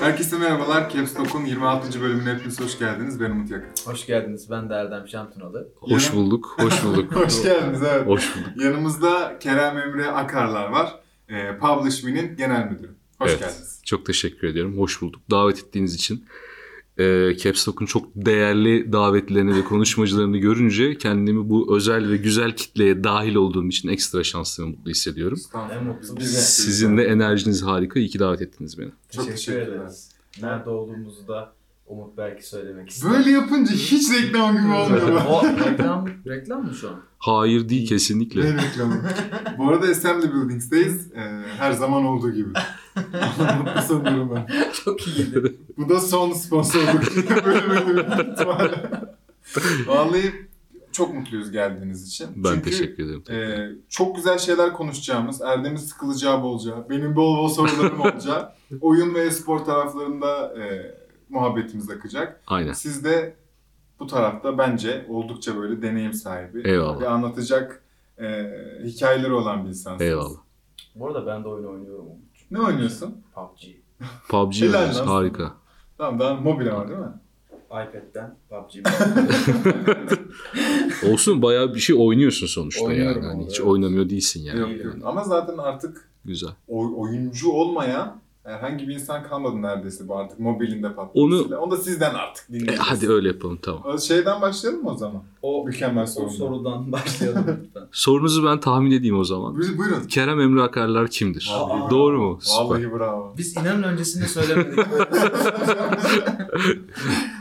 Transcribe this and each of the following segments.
Herkese merhabalar. Caps Lock'un 26. bölümüne hepiniz hoş geldiniz. Ben Umut Yakın. Hoş geldiniz. Ben de Erdem Şantunalı. Hoş bulduk, hoş bulduk. hoş geldiniz evet. hoş bulduk. Yanımızda Kerem Emre Akarlar var. Ee, Publish Me'nin genel müdürü. Hoş Evet. geldiniz. Çok teşekkür ediyorum. Hoş bulduk. Davet ettiğiniz için. Ee, Caps Lock'un çok değerli davetlerini ve konuşmacılarını görünce kendimi bu özel ve güzel kitleye dahil olduğum için ekstra şanslı ve mutlu hissediyorum. Ne. Sizin de enerjiniz harika. İyi ki davet ettiniz beni. Çok Teşekkür ederiz. Nerede olduğumuzu da Umut belki söylemek ister. Böyle yapınca hiç reklam gibi olmuyor. o reklam, reklam mı şu an? Hayır değil ne kesinlikle. reklamı? Bu arada Assembly Buildings'teyiz. Ee, her zaman olduğu gibi. Mutlu sanıyorum ben. Çok iyiydi. Bu da son sponsorluk bölümü büyük ihtimalle. Vallahi çok mutluyuz geldiğiniz için. Ben Çünkü teşekkür ederim. Ee, çok güzel şeyler konuşacağımız, Erdem'in sıkılacağı bolacağı, benim bol bol sorularım olacağı, oyun ve spor taraflarında e, muhabbetimiz akacak. Aynen. Siz de bu tarafta bence oldukça böyle deneyim sahibi Eyvallah. ve anlatacak e, hikayeleri olan bir insansınız. Eyvallah. Bu arada ben de oyun oynuyorum. Ne oynuyorsun? PUBG. PUBG oynuyoruz. Harika. Tamam daha mobil var değil mi? iPad'den PUBG. Olsun bayağı bir şey oynuyorsun sonuçta Oynuyorum yani. Hani hiç evet. oynamıyor değilsin yani. Yok yok. Ama zaten artık Güzel. oy- oyuncu olmayan herhangi bir insan kalmadı neredeyse bu artık mobilinde Onu- patlamasıyla. Onu da sizden artık E, dinleyeceğiz. hadi öyle yapalım tamam. O Şeyden başlayalım mı o zaman? o, Mükemmel o soru. sorudan başlayalım lütfen. Sorunuzu ben tahmin edeyim o zaman. Buyurun. buyurun. Kerem Emre Akarlar kimdir? Vallahi- Doğru mu? Süper. Vallahi bravo. Biz inanın öncesinde söylemedik.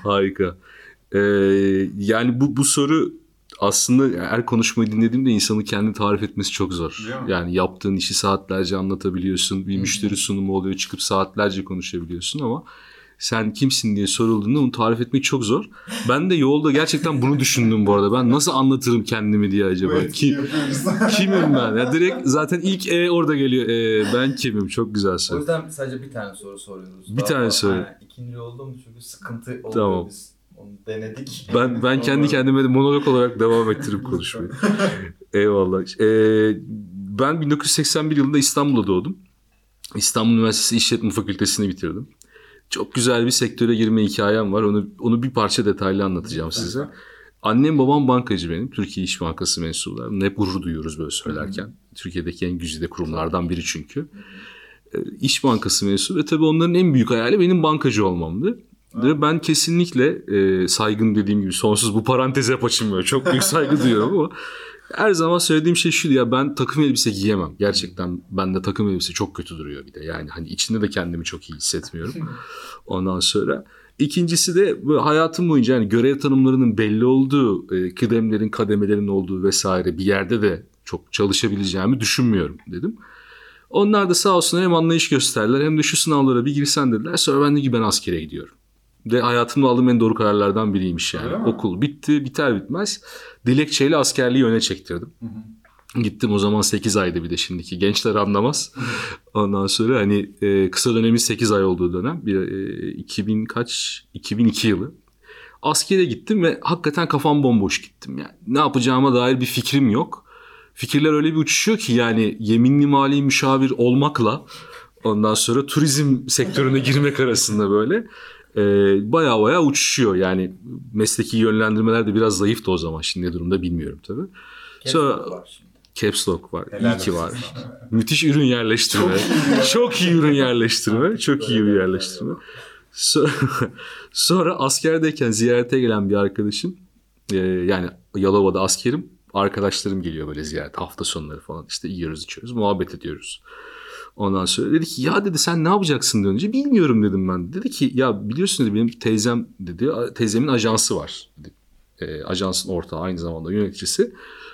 Harika. Ee, yani bu bu soru aslında her konuşmayı dinlediğimde insanın kendini tarif etmesi çok zor. Yani yaptığın işi saatlerce anlatabiliyorsun. Bir müşteri sunumu oluyor. Çıkıp saatlerce konuşabiliyorsun ama sen kimsin diye sorulduğunda onu tarif etmek çok zor. Ben de yolda gerçekten bunu düşündüm bu arada. Ben nasıl anlatırım kendimi diye acaba? Ki, kimim ben? Ya direkt zaten ilk E orada geliyor. E, ben kimim? Çok güzel o soru. yüzden sadece bir tane soru soruyoruz. Bir Daha tane soru. Aynen. İkinci oldu mu çünkü sıkıntı oluyor Tamam. biz. Onu denedik. Ben ben kendi kendime de monolog olarak devam ettirip konuşmayı. Eyvallah. Ee, ben 1981 yılında İstanbul'da doğdum. İstanbul Üniversitesi İşletme Fakültesini bitirdim. Çok güzel bir sektöre girme hikayem var. Onu onu bir parça detaylı anlatacağım size. Annem babam bankacı benim. Türkiye İş Bankası mensubular. Bunu hep gurur duyuyoruz böyle söylerken. Türkiye'deki en güzide kurumlardan biri çünkü. Ee, İş Bankası mensubu ve tabii onların en büyük hayali benim bankacı olmamdı. Ve ben kesinlikle e, saygın dediğim gibi sonsuz bu paranteze hep açılmıyor. Çok büyük saygı duyuyorum ama her zaman söylediğim şey şuydu ya ben takım elbise giyemem. Gerçekten bende takım elbise çok kötü duruyor bir de. Yani hani içinde de kendimi çok iyi hissetmiyorum. Ondan sonra ikincisi de bu hayatım boyunca yani görev tanımlarının belli olduğu, e, kıdemlerin, kademelerin olduğu vesaire bir yerde de çok çalışabileceğimi düşünmüyorum dedim. Onlar da sağ olsunlar hem anlayış gösterdiler hem de şu sınavlara bir girsen dediler. Sonra ben de ki ben askere gidiyorum. Ve hayatımda aldığım en doğru kararlardan biriymiş yani. Okul bitti biter bitmez dilekçeyle askerliği öne çektirdim. Hı hı. Gittim o zaman 8 aydı bir de şimdiki. Gençler anlamaz. Ondan sonra hani e, kısa dönemin 8 ay olduğu dönem. Bir, e, 2000 kaç? 2002 yılı. Askere gittim ve hakikaten kafam bomboş gittim. Yani ne yapacağıma dair bir fikrim yok. Fikirler öyle bir uçuşuyor ki yani yeminli mali müşavir olmakla ondan sonra turizm sektörüne girmek arasında böyle e, baya baya uçuşuyor. Yani mesleki yönlendirmeler de biraz zayıftı o zaman. Şimdi ne durumda bilmiyorum tabii. Sonra- var şimdi. Caps Lock var. Helal iyi ki var. Müthiş ürün yerleştirme. Çok iyi ürün yerleştirme. Çok iyi ürün yerleştirme. So- Sonra askerdeyken ziyarete gelen bir arkadaşım e, yani Yalova'da askerim arkadaşlarım geliyor böyle ziyaret hafta sonları falan işte yiyoruz içiyoruz muhabbet ediyoruz. Ondan sonra dedi ki ya dedi sen ne yapacaksın dönünce bilmiyorum dedim ben. Dedi ki ya biliyorsun dedi benim teyzem dedi teyzemin ajansı var dedi. E, ajansın ortağı aynı zamanda yöneticisi.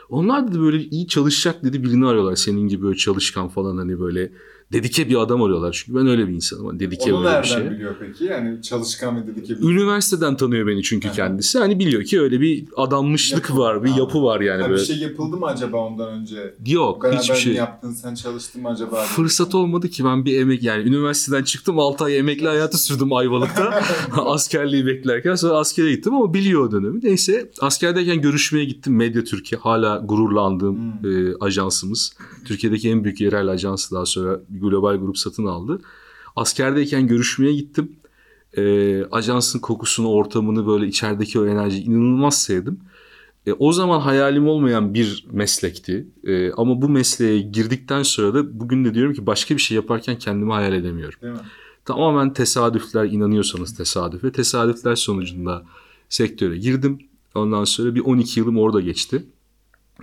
Onlar dedi böyle iyi çalışacak dedi birini arıyorlar. Senin gibi böyle çalışkan falan hani böyle dedike bir adam arıyorlar. Çünkü ben öyle bir insanım. Hani Dedike Onu böyle bir nereden şey. biliyor peki? Yani çalışkan ve dedik ki Üniversiteden tanıyor beni çünkü Aha. kendisi. Hani biliyor ki öyle bir adanmışlık Yapı- var, bir Ha. yapı var yani Ha, bir böyle. şey yapıldı mı acaba ondan önce? Yok, hiçbir şey. yaptın sen çalıştın mı acaba? Fırsat olmadı ki ben bir emek yani üniversiteden çıktım 6 ay emekli hayatı sürdüm Ayvalık'ta askerliği beklerken sonra askere gittim ama biliyor o dönemi. Neyse askerdeyken görüşmeye gittim Medya Türkiye hala gururlandığım Hmm. e, ajansımız. Türkiye'deki en büyük yerel ajansı daha sonra bir global grup satın aldı. Askerdeyken görüşmeye gittim. E, ajansın kokusunu, ortamını böyle içerideki o enerjiyi inanılmaz sevdim. E, o zaman hayalim olmayan bir meslekti. E, ama bu mesleğe girdikten sonra da bugün de diyorum ki başka bir şey yaparken kendimi hayal edemiyorum. Değil mi? Tamamen tesadüfler inanıyorsanız tesadüf ve tesadüfler sonucunda sektöre girdim. Ondan sonra bir 12 yılım orada geçti.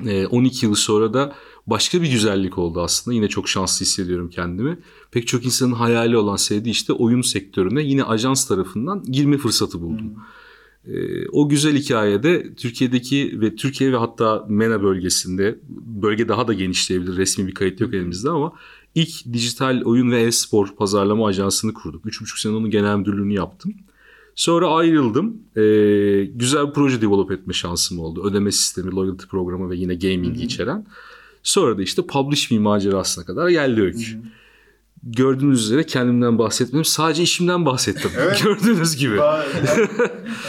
E, 12 yıl sonra da başka bir güzellik oldu aslında. Yine çok şanslı hissediyorum kendimi. Pek çok insanın hayali olan sevdiği işte oyun sektörüne yine ajans tarafından girme fırsatı buldum. Ee, o güzel hikayede Türkiye'deki ve Türkiye ve hatta MENA bölgesinde bölge daha da genişleyebilir. Resmi bir kayıt yok elimizde ama ilk dijital oyun ve e-spor pazarlama ajansını kurduk. 3,5 sene onun genel müdürlüğünü yaptım. Sonra ayrıldım. Ee, güzel bir proje develop etme şansım oldu. Ödeme sistemi, loyalty programı ve yine gaming'i içeren. Sonra da işte publish me macerasına kadar geldi öykü. Gördüğünüz üzere kendimden bahsetmedim. Sadece işimden bahsettim. Evet. Gördüğünüz gibi.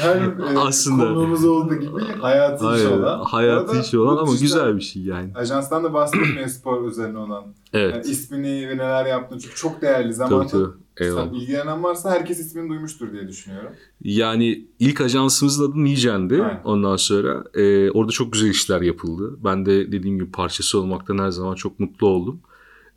Her e, Aslında. konuğumuz olduğu gibi hayatı işi Aynen, olan. hayatı işi olan ama güzel bir şey yani. Ajanstan da bahsetmeye spor üzerine olan. Evet. Yani ismini ve neler yaptığını çünkü çok değerli. Tabii Zamanında tabii. Eyvallah. İlgilenen varsa herkes ismini duymuştur diye düşünüyorum. Yani ilk ajansımızın adı Nijen'di. Aynen. Ondan sonra e, orada çok güzel işler yapıldı. Ben de dediğim gibi parçası olmaktan her zaman çok mutlu oldum.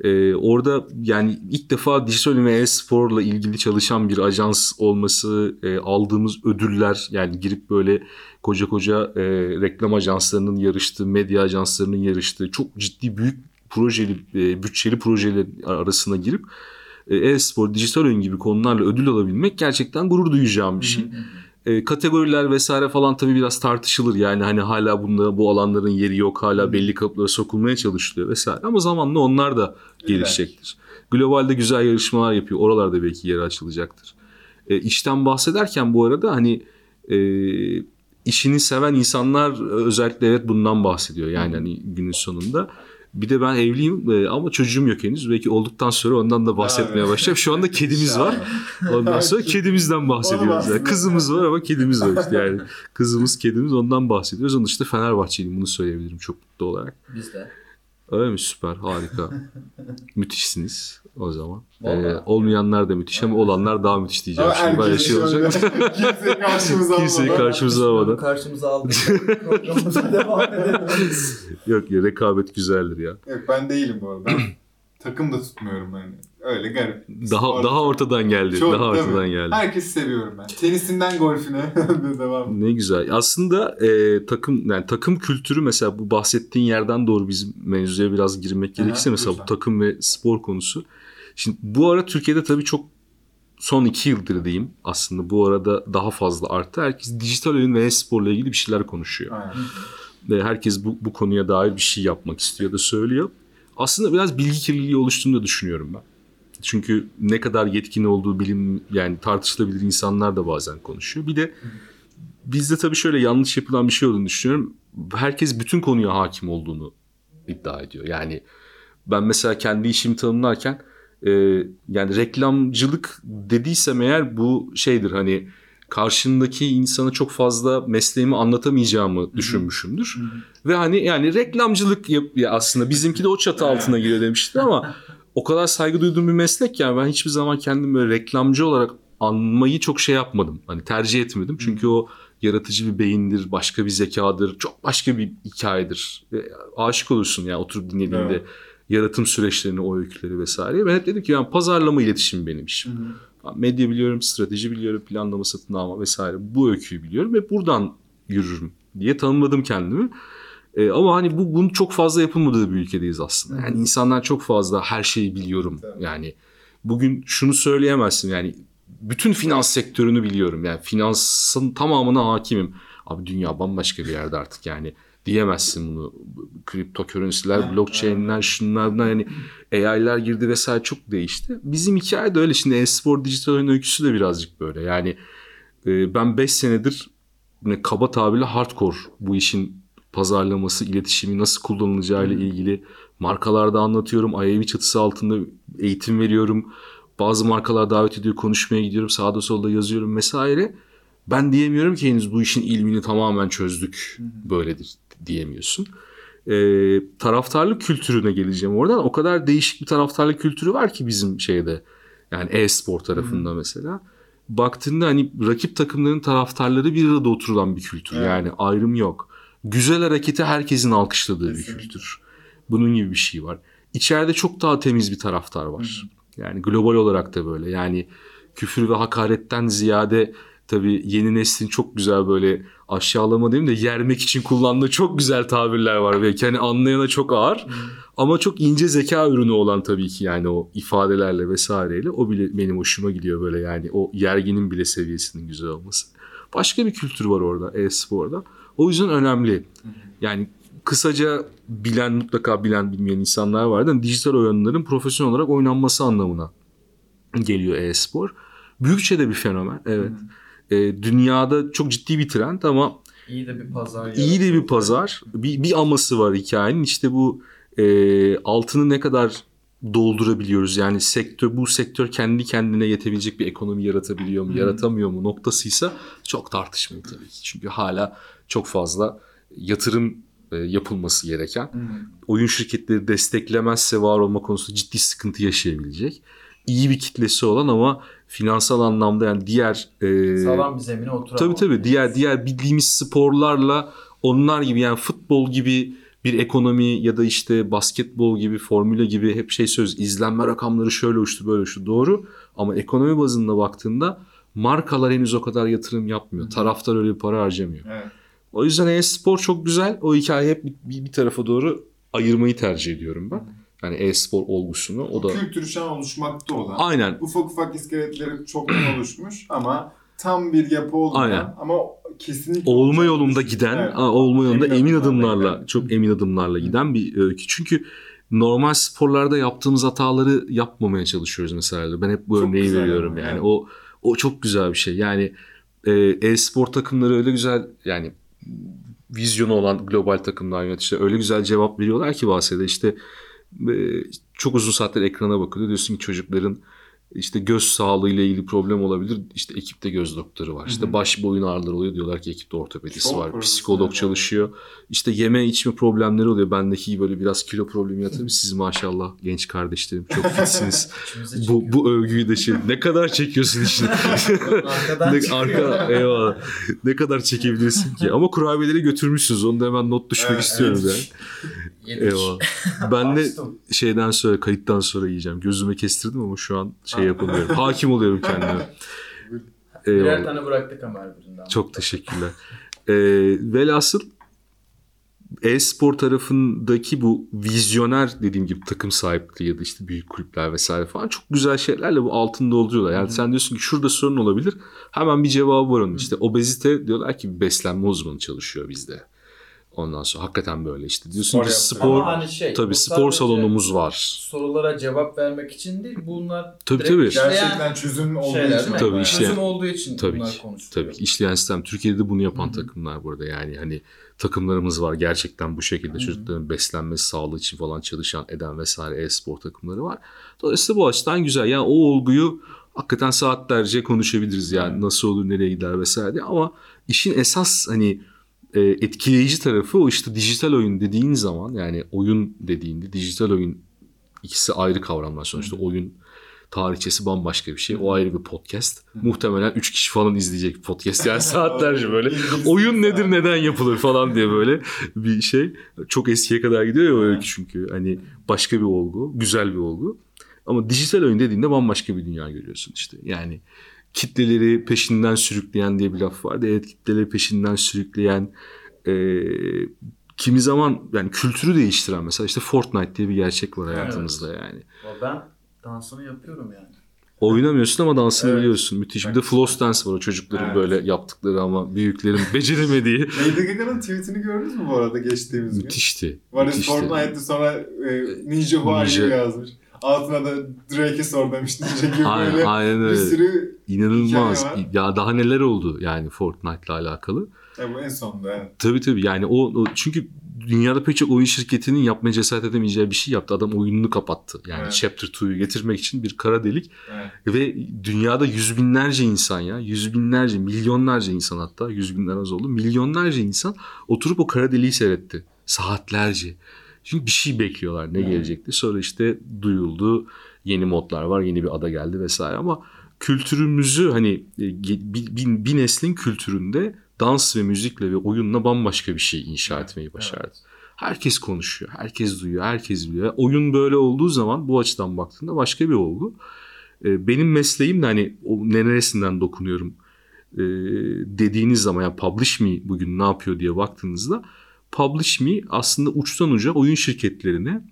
E, orada yani ilk defa dijital ve e-sporla ilgili çalışan bir ajans olması, e, aldığımız ödüller yani girip böyle koca koca e, reklam ajanslarının yarıştığı, medya ajanslarının yarıştığı çok ciddi büyük projeli, e, bütçeli projeler arasına girip e-spor, dijital oyun gibi konularla ödül alabilmek gerçekten gurur duyacağım bir şey. E, kategoriler vesaire falan tabii biraz tartışılır. Yani hani hala bunda bu alanların yeri yok. Hala belli kapılara sokulmaya çalışılıyor vesaire. Ama zamanla onlar da gelişecektir. Globalde güzel yarışmalar yapıyor. Oralarda belki yeri açılacaktır. E, işten bahsederken bu arada hani e, işini seven insanlar özellikle evet bundan bahsediyor. Yani hani günün sonunda. Bir de ben evliyim e, ama çocuğum yok henüz. Belki olduktan sonra ondan da bahsetmeye Evet. başlayacağım. Şu anda kedimiz var. Ondan sonra kedimizden bahsediyoruz. Yani. Kızımız var ama kedimiz var işte yani. Kızımız, kedimiz ondan bahsediyoruz. Onun dışında Fenerbahçeliyim bunu söyleyebilirim çok mutlu olarak. Biz de. Öyle mi? Süper, harika. Müthişsiniz o zaman. Vallahi. Ee, olmayanlar da müthiş ama olanlar daha müthiş diyeceğim. Ama Şimdi böyle şey olacak. kimseyi karşımıza Kimseyi almadan. karşımıza Bunu almadan. Karşımıza aldık. Programımıza devam edelim. Yok ya rekabet güzeldir ya. Yok ben değilim bu arada. Takım da tutmuyorum yani. Öyle garip. Daha Spor- daha ortadan geldi. Çok, daha mi? ortadan geldi. Herkesi seviyorum ben. Tenisinden golfüne de devam. Ne güzel. Aslında e, takım yani takım kültürü mesela bu bahsettiğin yerden doğru bizim mevzuya biraz girmek Aha, gerekirse mesela lütfen. bu takım ve spor konusu. Şimdi bu ara Türkiye'de tabii çok son iki yıldır diyeyim aslında bu arada daha fazla arttı. Herkes dijital oyun ve e-sporla ilgili bir şeyler konuşuyor. Aynen. Ve herkes bu, bu konuya dair bir şey yapmak istiyor da söylüyor. Aslında biraz bilgi kirliliği oluştuğunu da düşünüyorum ben. Çünkü ne kadar yetkin olduğu bilim yani tartışılabilir insanlar da bazen konuşuyor. Bir de bizde tabii şöyle yanlış yapılan bir şey olduğunu düşünüyorum. Herkes bütün konuya hakim olduğunu iddia ediyor. Yani ben mesela kendi işimi tanımlarken e, yani reklamcılık dediysem eğer bu şeydir hani karşındaki insana çok fazla mesleğimi anlatamayacağımı düşünmüşümdür. Ve hani yani reklamcılık yap ya aslında bizimki de o çatı altına giriyor demişti ama o kadar saygı duyduğum bir meslek yani ben hiçbir zaman kendimi böyle reklamcı olarak anmayı çok şey yapmadım. Hani tercih etmedim. Çünkü o yaratıcı bir beyindir, başka bir zekadır, çok başka bir hikayedir. E, aşık olursun yani oturup dinlediğinde Evet. yaratım süreçlerini, o öyküleri vesaire. Ben hep dedim ki yani pazarlama iletişim benim işim. Medya biliyorum, strateji biliyorum, planlama, satın alma vesaire. Bu öyküyü biliyorum ve buradan yürürüm diye tanımladım kendimi. Ee, ama hani bu bunun çok fazla yapılmadığı bir ülkedeyiz aslında. Yani insanlar çok fazla her şeyi biliyorum. Yani bugün şunu söyleyemezsin yani bütün finans sektörünü biliyorum. Yani finansın tamamına hakimim. Abi dünya bambaşka bir yerde artık yani diyemezsin bunu. Kripto currency'ler, blockchain'ler, şunlar bunlar yani AI'ler girdi vesaire çok değişti. Bizim hikaye de öyle. Şimdi e-spor dijital oyun öyküsü de birazcık böyle. Yani e, ben 5 senedir ne kaba tabirle hardcore bu işin pazarlaması, iletişimi nasıl kullanılacağı ile ilgili markalarda anlatıyorum. IAV çatısı altında eğitim veriyorum. Bazı markalar davet ediyor, konuşmaya gidiyorum. Sağda solda yazıyorum vesaire. Ben diyemiyorum ki henüz bu işin ilmini tamamen çözdük. Böyledir diyemiyorsun. Ee, taraftarlık kültürüne geleceğim oradan. O kadar değişik bir taraftarlık kültürü var ki bizim şeyde. Yani e-spor tarafında mesela. Baktığında hani rakip takımların taraftarları bir arada oturulan bir kültür. Evet. Yani ayrım yok. Güzel hareketi herkesin alkışladığı bir Kesinlikle. kültür. Bunun gibi bir şey var. İçeride çok daha temiz bir taraftar var. Yani global olarak da böyle. Yani küfür ve hakaretten ziyade tabii yeni neslin çok güzel böyle aşağılama değil de yermek için kullandığı çok güzel tabirler var. Belki hani anlayana çok ağır ama çok ince zeka ürünü olan tabii ki yani o ifadelerle vesaireyle o bile benim hoşuma gidiyor böyle yani o yerginin bile seviyesinin güzel olması. Başka bir kültür var orada e-sporda. O yüzden önemli. Yani kısaca bilen mutlaka bilen bilmeyen insanlar vardı. Yani dijital oyunların profesyonel olarak oynanması anlamına geliyor e-spor. Büyükçe de bir fenomen evet. E, dünyada çok ciddi bir trend ama İyi de bir pazar iyi de bir pazar. Bir, bir aması var hikayenin. İşte bu e, altını ne kadar doldurabiliyoruz. Yani sektör bu sektör kendi kendine yetebilecek bir ekonomi yaratabiliyor mu, Hmm. yaratamıyor mu noktasıysa çok tartışmalı tabii ki. Çünkü hala çok fazla yatırım e, yapılması gereken. Hı. Oyun şirketleri desteklemezse var olma konusunda ciddi sıkıntı yaşayabilecek. İyi bir kitlesi olan ama finansal anlamda yani diğer e, Sağlam bir zemine oturan. Tabii tabii diğer diğer bildiğimiz sporlarla onlar gibi yani futbol gibi bir ekonomi ya da işte basketbol gibi formüle gibi hep şey söz izlenme rakamları şöyle uçtu böyle uçtu doğru ama ekonomi bazında baktığında markalar henüz o kadar yatırım yapmıyor. Taraftar öyle bir para harcamıyor. Evet. O yüzden e-spor çok güzel. O hikayeyi hep bir, bir tarafa doğru ayırmayı tercih ediyorum ben. Yani e-spor olgusunu o da Kültürü şu an oluşmakta olan. aynen Ufak ufak iskeletleri çoktan oluşmuş ama tam bir yapı olmayan Aynen. ama kesinlikle olma yolunda şey. giden, Evet. olma yolunda Emin emin adımlarla giden. çok emin adımlarla giden bir öykü. Çünkü normal sporlarda yaptığımız hataları yapmamaya çalışıyoruz mesela. Ben hep bu Çok örneği veriyorum yani. evet. O o çok güzel bir şey. Yani e, e-spor takımları öyle güzel yani vizyonu olan global takımlar yöneticiler öyle güzel cevap veriyorlar ki bahsede işte e, çok uzun saatler ekrana bakıyor. Diyorsun ki çocukların işte göz sağlığı ile ilgili problem olabilir. İşte ekipte göz doktoru var. İşte baş boyun ağrıları oluyor. Diyorlar ki ekipte ortopedisi Çok var. Psikolog yani. çalışıyor. İşte yeme içme problemleri oluyor. Bendeki böyle biraz kilo problemi yatıyor. Siz maşallah genç kardeşlerim çok fitsiniz. Bu, bu övgüyü de şey ne kadar çekiyorsun işte. Ne, arka, eyvallah. Ne kadar çekebilirsin ki. Ama kurabiyeleri götürmüşsünüz. Onu da hemen not düşmek Evet, istiyorum evet. yani. Yedik. Eyvallah. Ben de şeyden sonra kayıttan sonra yiyeceğim. Gözüme kestirdim ama şu an şey yapamıyorum. Hakim oluyorum kendime. Birer Eyvallah. tane bıraktık ama her birinden. Çok teşekkürler. Ee, velhasıl e-spor tarafındaki bu vizyoner dediğim gibi takım sahipliği ya da işte büyük kulüpler vesaire falan çok güzel şeylerle bu altını dolduruyorlar. Yani sen diyorsun ki şurada sorun olabilir. Hemen bir cevabı var onun. İşte obezite diyorlar ki beslenme uzmanı çalışıyor bizde. Ondan sonra hakikaten böyle işte. Diyorsun Spor ki spor hani şey, tabii spor salonumuz var. Sorulara cevap vermek için değil. Bunlar Tabii, direkt tabii. Gerçekten çözüm olduğu şeyler için. Tabii, Bayağı. işleyen- Çözüm olduğu için Tabii bunlar ki. konuşuluyor. Tabii ki işleyen sistem. Türkiye'de de bunu yapan Hı hı. takımlar burada yani hani takımlarımız var gerçekten bu şekilde hı. çocukların beslenmesi, sağlığı için falan çalışan eden vesaire e-spor takımları var. Dolayısıyla bu açıdan güzel. Yani o olguyu hakikaten saatlerce konuşabiliriz yani Evet. nasıl olur, nereye gider vesaire diye. ama işin esas hani e, etkileyici tarafı o işte dijital oyun dediğin zaman yani oyun dediğinde dijital oyun ikisi ayrı kavramlar sonuçta. Oyun tarihçesi bambaşka bir şey. O ayrı bir podcast. Muhtemelen 3 kişi falan izleyecek bir podcast. Yani saatlerce böyle oyun nedir neden yapılır falan diye böyle bir şey. Çok eskiye kadar gidiyor ya o öykü çünkü. Hani başka bir olgu. Güzel bir olgu. Ama dijital oyun dediğinde bambaşka bir dünya görüyorsun işte. Yani kitleleri peşinden sürükleyen diye bir laf vardı. Evet kitleleri peşinden sürükleyen e, kimi zaman yani kültürü değiştiren mesela işte Fortnite diye bir gerçek var hayatımızda yani. Ama Ben dansını yapıyorum yani. Oynamıyorsun ama dansını Evet. biliyorsun. Müthiş. Bir de floss dance var o çocukların Evet. böyle yaptıkları ama büyüklerin beceremediği. Lady Gaga'nın tweetini gördünüz mü bu arada geçtiğimiz gün? Müthişti. Var Müthişti. Fortnite'de sonra e, Ninja you yazmış. Altına da Drake'e sor demiş Ninja gibi Aynen, böyle. aynen Bir öyle. sürü İnanılmaz. Ya daha neler oldu yani Fortnite'la alakalı. ya bu en sonunda evet. Tabii tabii yani o, o- çünkü dünyada pek çok oyun şirketinin yapmaya cesaret edemeyeceği bir şey yaptı. Adam oyununu kapattı. Yani Evet. Chapter 2'yu getirmek için bir kara delik evet. ve dünyada yüz binlerce insan ya yüz binlerce milyonlarca insan hatta yüz binler az oldu milyonlarca insan oturup o kara deliği seyretti saatlerce. Çünkü bir şey bekliyorlar ne Evet. gelecekti. Sonra işte duyuldu. Yeni modlar var, yeni bir ada geldi vesaire ama kültürümüzü hani e, ge- bir, bir, bir neslin kültüründe dans ve müzikle ve oyunla bambaşka bir şey inşa etmeyi başardı. Herkes konuşuyor, herkes duyuyor, herkes biliyor. Oyun böyle olduğu zaman bu açıdan baktığında başka bir olgu. E, Benim mesleğim de hani o neresinden dokunuyorum e, dediğiniz zaman yani Publish Me bugün ne yapıyor diye baktığınızda Publish Me aslında uçtan uca oyun şirketlerine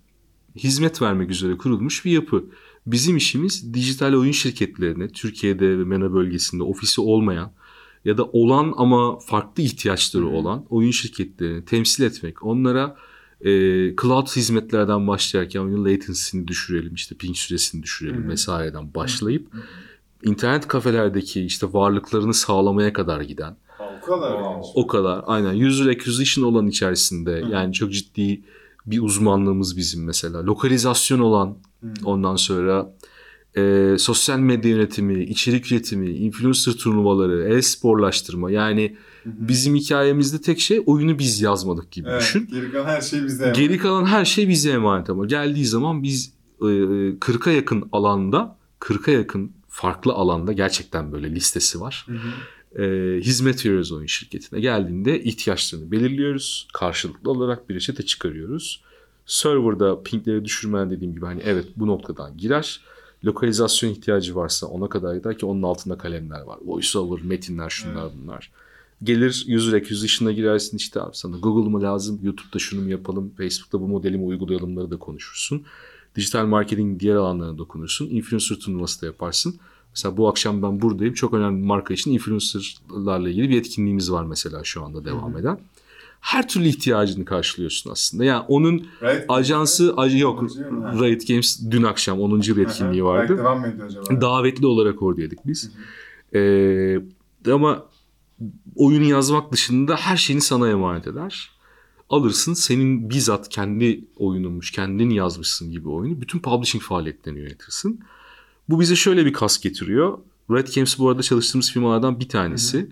hizmet vermek üzere kurulmuş bir yapı. Bizim işimiz dijital oyun şirketlerine Türkiye'de ve MENA bölgesinde ofisi olmayan ya da olan ama farklı ihtiyaçları olan oyun şirketlerini temsil etmek. Onlara e, cloud hizmetlerden başlayarken oyunun latency'sini düşürelim, işte ping süresini düşürelim vesaireden başlayıp internet kafelerdeki işte varlıklarını sağlamaya kadar giden O kadar Wow. o kadar aynen user acquisition olan içerisinde Hı. yani çok ciddi bir uzmanlığımız bizim mesela lokalizasyon olan Hı. ondan sonra e, sosyal medya yönetimi, içerik üretimi, influencer turnuvaları, e-sporlaştırma yani Hı hı. bizim hikayemizde tek şey oyunu biz yazmadık gibi Evet, düşün. Geri kalan her şey bize. Geri kalan her şey bize emanet ama geldiği zaman biz e, 40'a yakın alanda 40'a yakın farklı alanda gerçekten böyle listesi var. Hı hı. E, hizmet veriyoruz oyun şirketine. Geldiğinde ihtiyaçlarını belirliyoruz. Karşılıklı olarak bir reçete çıkarıyoruz. Server'da pingleri düşürmen dediğim gibi hani evet bu noktadan girer. Lokalizasyon ihtiyacı varsa ona kadar gider ki onun altında kalemler var. VoiceOver, metinler şunlar bunlar. Gelir user acquisition'a girersin işte abi sana Google mu lazım, YouTube'da şunu mu yapalım, Facebook'ta bu modeli mi uygulayalımları da konuşursun. Dijital marketing diğer alanlarına dokunursun. Influencer turnuvası da yaparsın. Mesela bu akşam ben buradayım. Çok önemli bir marka için influencerlarla ilgili bir etkinliğimiz var mesela şu anda devam eden. Her türlü ihtiyacını karşılıyorsun aslında. Yani onun Right. ajansı ac- yok. Riot Games dün akşam 10. yıl etkinliği vardı. Devam mı ediyor acaba? Davetli olarak oradaydık biz. Ee, ama oyunu yazmak dışında her şeyini sana emanet eder. Alırsın senin bizzat kendi oyununmuş, kendin yazmışsın gibi oyunu bütün publishing faaliyetlerini yönetirsin. Bu bize şöyle bir kas getiriyor. Red Games bu arada çalıştığımız firmalardan bir tanesi.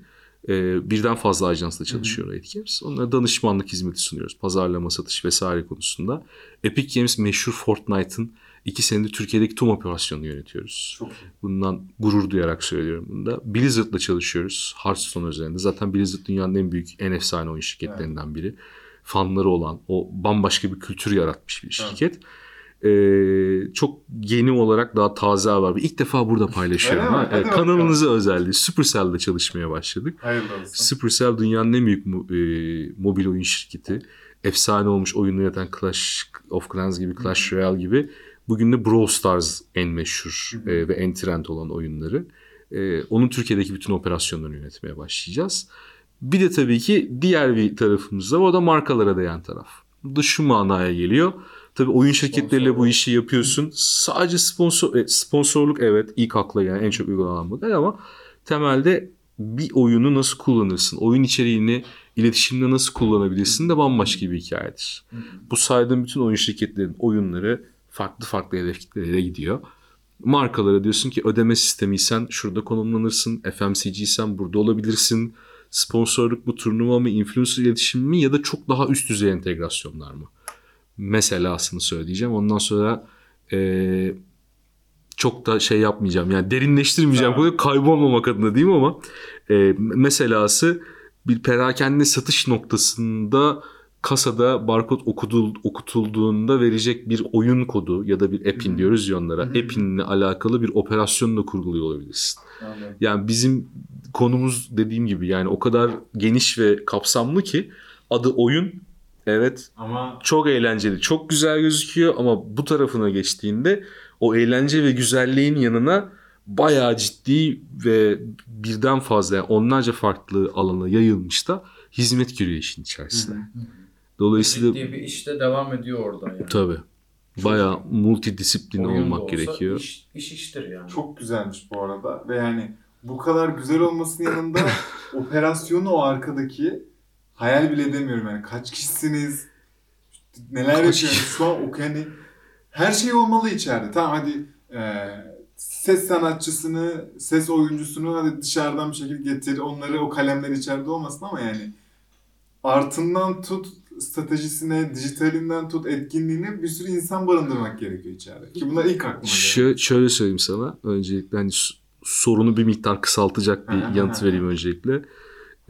Ee, birden fazla ajansla çalışıyor Red Games. Onlara danışmanlık hizmeti sunuyoruz. Pazarlama, satış vesaire konusunda. Epic Games meşhur Fortnite'ın iki senedir Türkiye'deki tüm operasyonunu yönetiyoruz. Çok. Bundan gurur duyarak söylüyorum bunu da. Blizzard'la çalışıyoruz Hearthstone üzerinde. Zaten Blizzard dünyanın en büyük, en efsane oyun şirketlerinden biri. Fanları olan, o bambaşka bir kültür yaratmış bir şirket. Ee, çok yeni olarak daha taze var. İlk defa burada paylaşıyorum. Ha. Evet, bakalım. kanalınıza özeldi. Supercell'de çalışmaya başladık. Hayırlı olsun. Supercell dünyanın en büyük mo- e, mobil oyun şirketi. Efsane olmuş oyunu yöneten Clash of Clans gibi, Clash Royale gibi. Bugün de Brawl Stars en meşhur e, ve en trend olan oyunları. E, onun Türkiye'deki bütün operasyonlarını yönetmeye başlayacağız. Bir de tabii ki diğer bir tarafımız da o da markalara değen taraf. Bu da şu manaya geliyor. Tabii oyun şirketleriyle bu işi yapıyorsun. Sadece sponsor e, sponsorluk evet ilk akla gelen en çok uygulanan model ama temelde bir oyunu nasıl kullanırsın, oyun içeriğini iletişimde nasıl kullanabilirsin de bambaşka bir hikayedir. Bu saydığım bütün oyun şirketlerinin oyunları farklı farklı hedeflere gidiyor. Markalara diyorsun ki ödeme sistemiysen şurada konumlanırsın, FMCG'sen burada olabilirsin. Sponsorluk bu turnuva mı, influencer iletişim mi ya da çok daha üst düzey entegrasyonlar mı? Meselasını söyleyeceğim. Ondan sonra eee, çok da şey yapmayacağım. Yani derinleştirmeyeceğim. Konuyu kaybolmamak adına diyeyim ama e, meselası bir perakende satış noktasında kasada barkod okudul, okutulduğunda verecek bir oyun kodu ya da bir app'in Hı. diyoruz ya onlara. Hı. App'inle alakalı bir operasyonu da kurguluyor olabilirsin. Anladım. Yani bizim konumuz dediğim gibi yani o kadar geniş ve kapsamlı ki adı oyun. Evet Ama çok eğlenceli, çok güzel gözüküyor ama bu tarafına geçtiğinde o eğlence ve güzelliğin yanına bayağı ciddi ve birden fazla yani onlarca farklı alana yayılmış da hizmet giriyor işin içerisine. Hı hı. Dolayısıyla ciddi bir işte devam ediyor orada yani. tabii bayağı multidisiplin Oyun olmak olsa gerekiyor. Iş, iş iştir yani. Çok güzelmiş bu arada ve yani bu kadar güzel olmasının yanında operasyonu o arkadaki hayal bile edemiyorum yani kaç kişisiniz neler Kaç yapıyorsunuz şu an o yani her şey olmalı içeride tamam hadi e, ses sanatçısını ses oyuncusunu hadi dışarıdan bir şekilde getir onları o kalemler içeride olmasın ama yani artından tut stratejisine, dijitalinden tut etkinliğine bir sürü insan barındırmak gerekiyor içeride. Ki bunlar ilk aklıma geliyor. Şö- şöyle söyleyeyim sana. Öncelikle hani sorunu bir miktar kısaltacak bir yanıt vereyim öncelikle.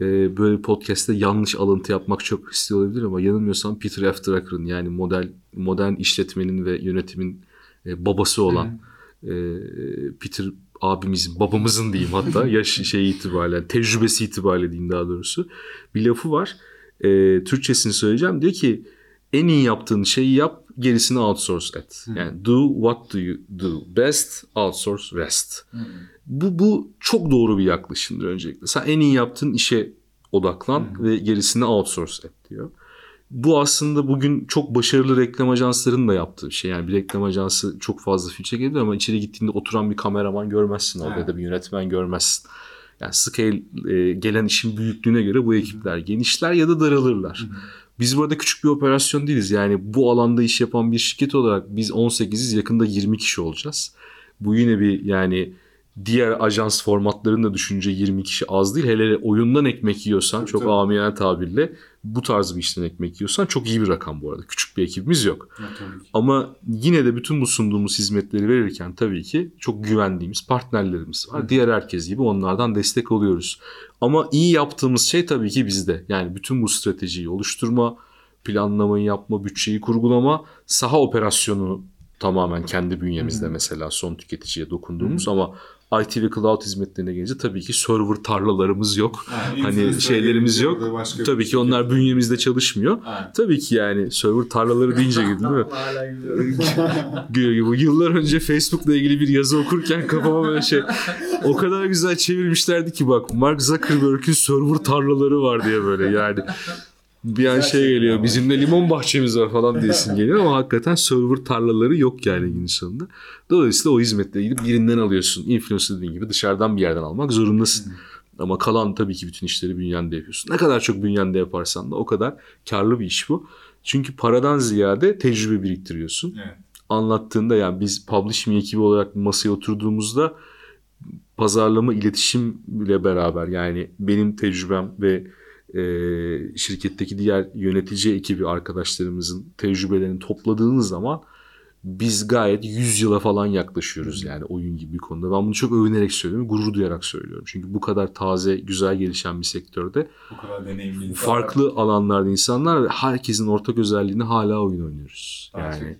Ee, böyle podcast'te yanlış alıntı yapmak çok riskli olabilir ama yanılmıyorsam Peter F. Drucker'ın yani model modern işletmenin ve yönetimin e, babası olan e, Peter abimizin, babamızın diyeyim hatta yaş şey itibariyle, tecrübesi itibariyle diyeyim daha doğrusu. Bir lafı var. E, Türkçesini söyleyeceğim. Diyor ki en iyi yaptığın şeyi yap, gerisini outsource et. Yani do what do you do best, outsource rest. Bu, bu çok doğru bir yaklaşımdır öncelikle. Sen en iyi yaptığın işe odaklan ve gerisini outsource et diyor. Bu aslında bugün çok başarılı reklam ajanslarının da yaptığı bir şey. Yani bir reklam ajansı çok fazla film çekebilir ama içeri gittiğinde oturan bir kameraman görmezsin orada ya da bir yönetmen görmezsin. Yani scale e, gelen işin büyüklüğüne göre bu ekipler genişler ya da daralırlar. Biz burada küçük bir operasyon değiliz. Yani bu alanda iş yapan bir şirket olarak biz 18'iz yakında 20 kişi olacağız. Bu yine bir yani diğer ajans formatlarını da düşünce 20 kişi az değil. Hele oyundan ekmek yiyorsan Tabii, çok tabii. amiyane tabirle bu tarz bir işten ekmek yiyorsan çok iyi bir rakam bu arada. Küçük bir ekibimiz yok. Ki. Ama yine de bütün bu sunduğumuz hizmetleri verirken tabii ki çok güvendiğimiz partnerlerimiz var. Diğer herkes gibi onlardan destek alıyoruz. Ama iyi yaptığımız şey tabii ki bizde. Yani bütün bu stratejiyi oluşturma, planlamayı yapma, bütçeyi kurgulama, saha operasyonu tamamen kendi bünyemizde mesela son tüketiciye dokunduğumuz ama IT ve cloud hizmetlerine gelince tabii ki server tarlalarımız yok. Yani Hani şeylerimiz yok. Tabii ki şirket- onlar bünyemizde çalışmıyor. Aynen. Tabii ki yani server tarlaları deyince gibi değil mi? Bu Yıllar önce Facebook'la ilgili bir yazı okurken kafama böyle şey o kadar güzel çevirmişlerdi ki bak Mark Zuckerberg'in server tarlaları var diye böyle yani. Bir an şey geliyor ama. bizim de limon bahçemiz var falan diyesin geliyor ama hakikaten server tarlaları yok yani günün sonunda. Dolayısıyla o hizmetleri gidip birinden alıyorsun. Influencer dediğin gibi dışarıdan bir yerden almak zorundasın. Ama kalan tabii ki bütün işleri bünyende yapıyorsun. Ne kadar çok bünyende yaparsan da o kadar karlı bir iş bu. Çünkü paradan ziyade tecrübe biriktiriyorsun Evet. anlattığında yani biz publishing ekibi olarak masaya oturduğumuzda pazarlama iletişimle beraber yani benim tecrübem ve e, şirketteki diğer yönetici ekibi arkadaşlarımızın tecrübelerini topladığınız zaman biz gayet 100 yıla falan yaklaşıyoruz yani oyun gibi bir konuda. Ben bunu çok övünerek söylüyorum, gurur duyarak söylüyorum. Çünkü bu kadar taze, güzel gelişen bir sektörde Bu kadar deneyimli farklı alanlarda insanlar ve herkesin ortak özelliğini hala oyun oynuyoruz. Yani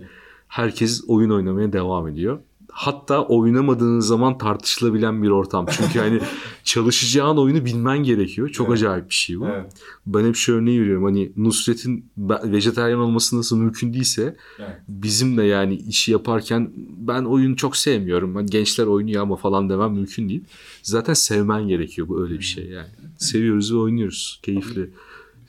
herkes oyun oynamaya devam ediyor. Hatta oynamadığın zaman tartışılabilen bir ortam. Çünkü hani çalışacağın oyunu bilmen gerekiyor. Çok Evet. acayip bir şey bu. Evet. Ben hep şu örneği veriyorum. Hani Nusret'in vejetaryen olması nasıl mümkün değilse Evet. bizim de yani işi yaparken ben oyunu çok sevmiyorum. Hani gençler oynuyor ama falan demem mümkün değil. Zaten sevmen gerekiyor bu öyle bir şey yani. Seviyoruz ve oynuyoruz. Keyifli.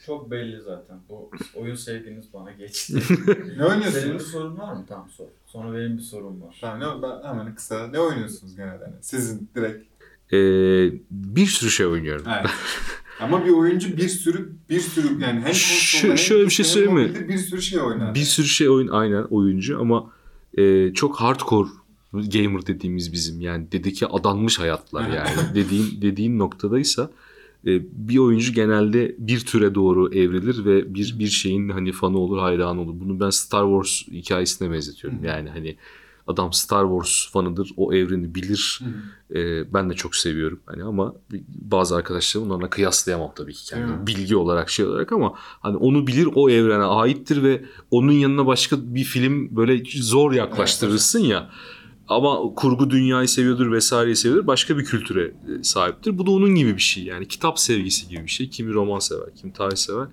Çok belli zaten. Bu oyun sevginiz bana geçti. Ne Senin bir oynuyorsunuz? sorun var mı? Tamam sor. Sonra benim bir sorum var. Tamam, ne, ben hemen kısa. Ne oynuyorsunuz genelde? Hani Sizin direkt. Ee, bir sürü şey oynuyorum. Evet. Ama bir oyuncu bir sürü bir sürü yani hem Şu- şöyle bir şey söyleyeyim mi? bir sürü şey oynar. Bir sürü şey oyun aynen oyuncu ama e, çok hardcore gamer dediğimiz bizim yani dedeki adanmış hayatlar yani dediğin dediğin noktadaysa bir oyuncu genelde bir türe doğru evrilir ve bir bir şeyin hani fanı olur hayranı olur. Bunu ben Star Wars hikayesine benzetiyorum. Yani hani adam Star Wars fanıdır. O evreni bilir. Hı. E, ben de çok seviyorum. Hani ama bazı arkadaşlarım onlarla kıyaslayamam tabii ki kendimi. Mi? Bilgi olarak şey olarak ama hani onu bilir o evrene aittir ve onun yanına başka bir film böyle zor yaklaştırırsın ya. Ama kurgu dünyayı seviyordur vesaireyi seviyordur. Başka bir kültüre e, sahiptir. Bu da onun gibi bir şey yani. Kitap sevgisi gibi bir şey. Kimi roman sever, kimi tarih sever.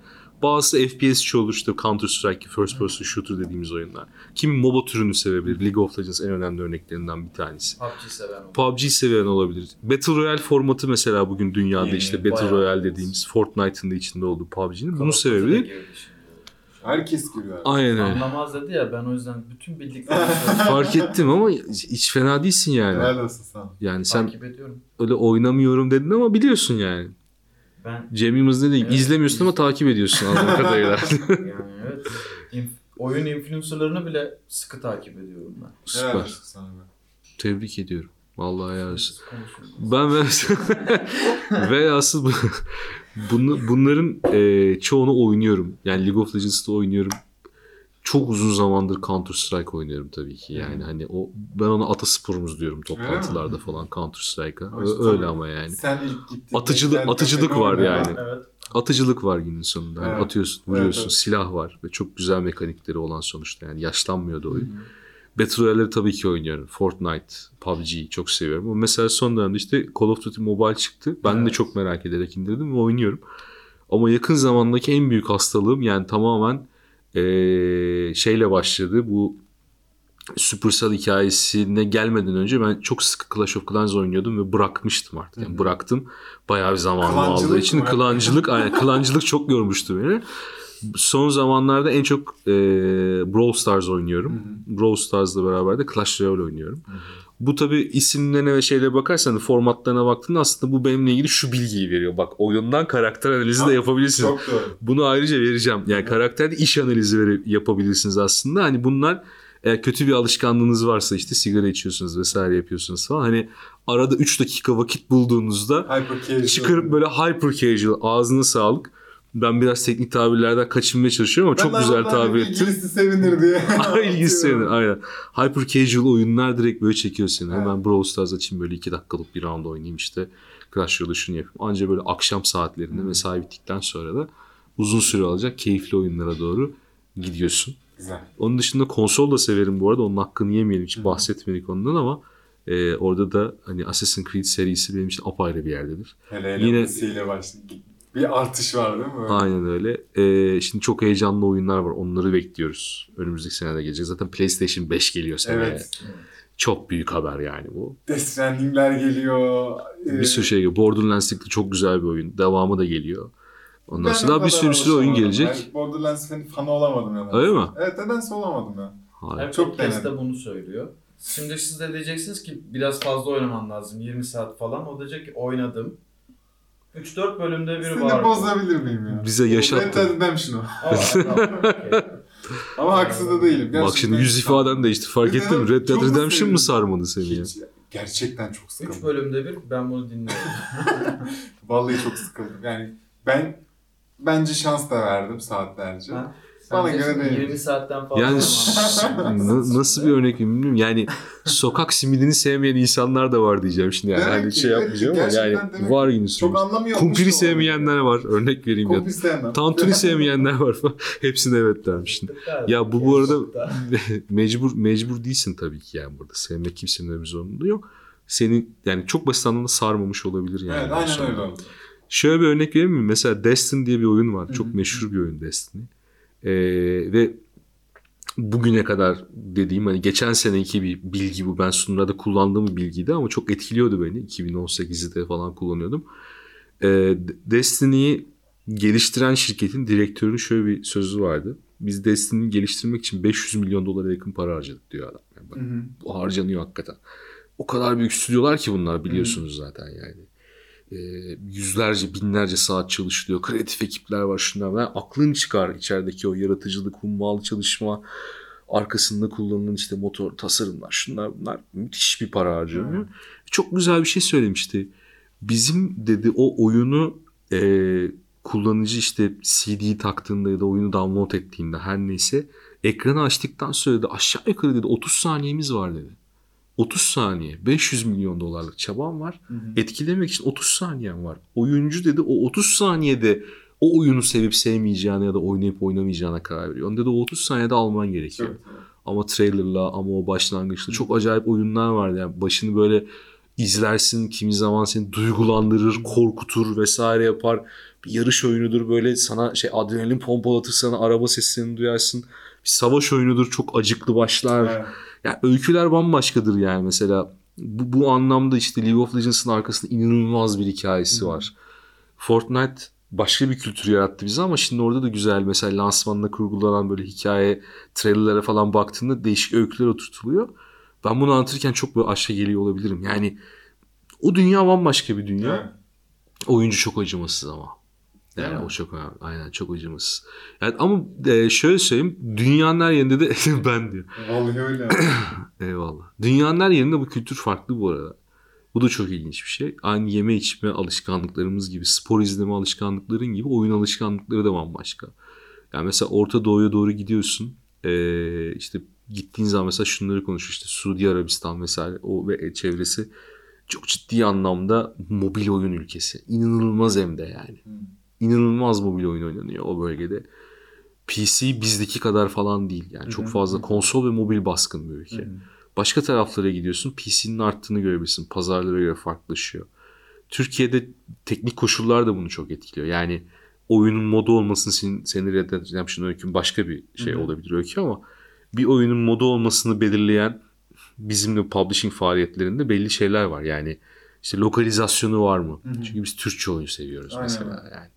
Bazısı FPS'çi olur işte Counter Strike, First Person Shooter dediğimiz oyunlar. Kimi MOBA türünü sevebilir. League of Legends en önemli örneklerinden bir tanesi. PUBG seven oldu. PUBG seven olabilir. Battle Royale formatı mesela bugün dünyada Yeni, işte Battle Royale dediğimiz Fortnite'ın da içinde olduğu PUBG'nin bunu de sevebilir. şimdi. Herkes giriyor. Aynen öyle. Anlamaz dedi ya ben o yüzden bütün bildiklerimi. Fark ettim ama hiç fena değilsin yani. Helal olsun sana. Yani sen Takip ediyorum. öyle oynamıyorum dedin ama biliyorsun yani. Ben Cem Yılmaz ne diyeyim? Evet. İzlemiyorsun ama takip ediyorsun anladığım kadarıyla. yani evet. inf- oyun influencerlarını bile sıkı takip ediyorum ben. Helal Süper. olsun sana be. Tebrik ediyorum. Vallahi helal. Biz konuşuyoruz. Ben ve, ve asıl bu- Bunu, bunların e, çoğunu oynuyorum. Yani League of Legends'ta oynuyorum. Çok uzun zamandır Counter Strike oynuyorum tabii ki. Yani Hmm. hani o ben ona atasporumuz diyorum toplantılarda falan Counter Strike'a. Öyle tabii ama yani. Sen ilk gittin. Atıcılık- beklenti atıcılık var yani. Evet. Atıcılık var günün sonunda. Yani Evet. atıyorsun, vuruyorsun, Evet, evet. silah var ve çok güzel mekanikleri olan sonuçta. Yani yaşlanmıyor da oyun. hı. Battle Royale'leri tabii ki oynuyorum. Fortnite, PUBG'yi çok seviyorum. Ama mesela son dönemde işte Call of Duty Mobile çıktı. Ben de Evet. çok merak ederek indirdim ve oynuyorum. Ama yakın zamandaki en büyük hastalığım yani tamamen eee, şeyle başladı. Bu Supercell hikayesine gelmeden önce ben çok sık Clash of Clans oynuyordum ve bırakmıştım artık. Yani bıraktım. Bayağı bir zamanımı aldığı için mı? klancılık, aynen klancılık çok yormuştu beni. Son zamanlarda en çok eee Brawl Stars oynuyorum. Hı Brawl Stars'la beraber de Clash Royale oynuyorum. Hı hı. Bu tabi isimlerine ve şeylere bakarsan formatlarına baktığında aslında bu benimle ilgili şu bilgiyi veriyor. Bak oyundan karakter analizi de Ha, yapabilirsiniz. Çok doğru. Bunu ayrıca vereceğim. Yani karakterde iş analizi verip yapabilirsiniz aslında. Hani bunlar eğer kötü bir alışkanlığınız varsa işte sigara içiyorsunuz vesaire yapıyorsunuz falan. Hani arada 3 dakika vakit bulduğunuzda çıkarıp böyle hyper casual ağzına sağlık. Ben biraz teknik tabirlerden kaçınmaya çalışıyorum ama çok Ben güzel Allah'tan tabir bir ettin. İlgilisi sevinir diye. İlgisi senin aynen. Hyper casual oyunlar direkt böyle çekiyor seni. Evet. Hemen Brawl Stars açayım böyle 2 dakikalık bir round oynayayım işte. Crash Royale şunu yapayım. Anca böyle akşam saatlerinde mesai bittikten sonra da uzun süre alacak keyifli oyunlara doğru gidiyorsun. Güzel. Onun dışında konsol da severim bu arada. Onun hakkını yemeyelim. Hiç Hı. bahsetmedik ondan ama e, orada da hani Assassin's Creed serisi benim için apayrı bir yerdedir. Hele hele Yine- Yine... başladı. Bir artış var değil mi? Aynen öyle. E, şimdi çok heyecanlı oyunlar var. Onları bekliyoruz. Önümüzdeki senede gelecek. Zaten PlayStation 5 geliyor seneye. Evet. Çok büyük haber yani bu. Death Stranding'ler geliyor. Ee, Bir sürü şey geliyor. Borderlands de çok güzel bir oyun. Devamı da geliyor. Ondan ben sonra daha bir sürü sürü oyun gelecek. Ben Borderlands fan- fanı olamadım yani. Öyle mi? Evet nedense olamadım ya. Hayır. Çok çok de denedim. bunu söylüyor. Şimdi siz de diyeceksiniz ki biraz fazla oynaman lazım. 20 saat falan. O diyecek ki oynadım. 3-4 bölümde biri Seni bozabilir miyim ya? Bize yaşattın. Red Dead Redemption o. Aa, tamam, okey. Ama haksız da değilim. Bak Gerçekten şimdi yüz ifaden değişti. Fark ettin mi? Red Dead çok mu Redemption mı sarmadı seni ya? Hiç, gerçekten çok 3 sıkıldım. bölümde bir ben bunu dinliyorum. Vallahi çok sıkıldım. Yani ben bence şans da verdim saatlerce. Ha? Bana göre diyorsun değil. 20 saatten fazla Yani nasıl bir örnek bilmiyorum. Yani sokak simidini sevmeyen insanlar da var diyeceğim şimdi. Yani hani şey yapmayacağım ama yani var yine Çok anlamıyor. Kumpiri sevmeyenler var. Örnek vereyim ya. Kumpir sevmem. Tantuni sevmeyenler var falan. Hepsine evet dermişsin. Ya bu bu arada mecbur mecbur değilsin tabii ki yani burada. Sevmek kimsenin bir zorunluluğu yok. Senin yani çok basit anlamda sarmamış olabilir yani. Evet aynen öyle oldu. Şöyle bir örnek vereyim mi? Mesela Destiny diye bir oyun var. Çok meşhur bir oyun Destiny. Ee, ve bugüne kadar dediğim hani geçen seneki bir bilgi bu. Ben sunumlarda kullandığım bir bilgiydi ama çok etkiliyordu beni. 2018'de falan kullanıyordum. Ee, Destiny'yi geliştiren şirketin direktörünün şöyle bir sözü vardı. Biz Destiny'yi geliştirmek için 500 milyon dolara yakın para harcadık diyor adam. Yani bak, Hı hı. bu harcanıyor hakikaten. O kadar büyük stüdyolar ki bunlar biliyorsunuz zaten yani. Ee, yüzlerce, binlerce saat çalışılıyor. Kreatif ekipler var şunlar. var. aklın çıkar içerideki o yaratıcılık, hummalı çalışma. Arkasında kullanılan işte motor, tasarımlar şunlar bunlar. Müthiş bir para harcanıyor. Çok güzel bir şey söylemişti. Bizim dedi o oyunu e, kullanıcı işte CD'yi taktığında ya da oyunu download ettiğinde her neyse ekranı açtıktan sonra da aşağı yukarı dedi 30 saniyemiz var dedi. 30 saniye 500 milyon dolarlık çabam var. Hı hı. Etkilemek için 30 saniyen var. Oyuncu dedi o 30 saniyede o oyunu sevip sevmeyeceğine ya da oynayıp oynamayacağına karar veriyor. Onu dedi o 30 saniyede alman gerekiyor. Çok Ama trailerla ama o başlangıçta çok acayip oyunlar vardı. Yani başını böyle izlersin kimi zaman seni duygulandırır, korkutur vesaire yapar. Bir yarış oyunudur böyle sana şey adrenalin pompalatır sana araba seslerini duyarsın. Bir savaş oyunudur çok acıklı başlar. Evet. Yani öyküler bambaşkadır yani mesela. Bu, bu anlamda işte League of Legends'ın arkasında inanılmaz bir hikayesi var. Fortnite başka bir kültür yarattı bize ama şimdi orada da güzel mesela lansmanında kurgulanan böyle hikaye trailerlere falan baktığında değişik öyküler oturtuluyor. Ben bunu anlatırken çok böyle aşağı geliyor olabilirim. Yani o dünya bambaşka bir dünya. Evet. Oyuncu çok acımasız ama. Yani mi? o çok önemli. Aynen çok acımasız. Yani ama e, şöyle söyleyeyim. Dünyanın her yerinde de ben diyor. Vallahi öyle. Eyvallah. Dünyanın her yerinde bu kültür farklı bu arada. Bu da çok ilginç bir şey. Aynı yeme içme alışkanlıklarımız gibi, spor izleme alışkanlıkların gibi oyun alışkanlıkları da bambaşka. Yani mesela Orta Doğu'ya doğru gidiyorsun. Ee, işte gittiğin zaman mesela şunları konuş işte Suudi Arabistan mesela o ve çevresi çok ciddi anlamda mobil oyun ülkesi. İnanılmaz hem de yani. Hı. İnanılmaz mobil oyun oynanıyor o bölgede. PC bizdeki kadar falan değil. Yani çok fazla konsol ve mobil baskın bir ülke. Başka taraflara gidiyorsun PC'nin arttığını görebilirsin. Pazarlara göre farklılaşıyor. Türkiye'de teknik koşullar da bunu çok etkiliyor. Yani oyunun modu olmasını senin, senin Red Dead Redemption öykün başka bir şey Hı hı. olabilir öykü ama bir oyunun modu olmasını belirleyen bizim de publishing faaliyetlerinde belli şeyler var. Yani işte lokalizasyonu var mı? Hı hı. Çünkü biz Türkçe oyun seviyoruz Aynen mesela yani.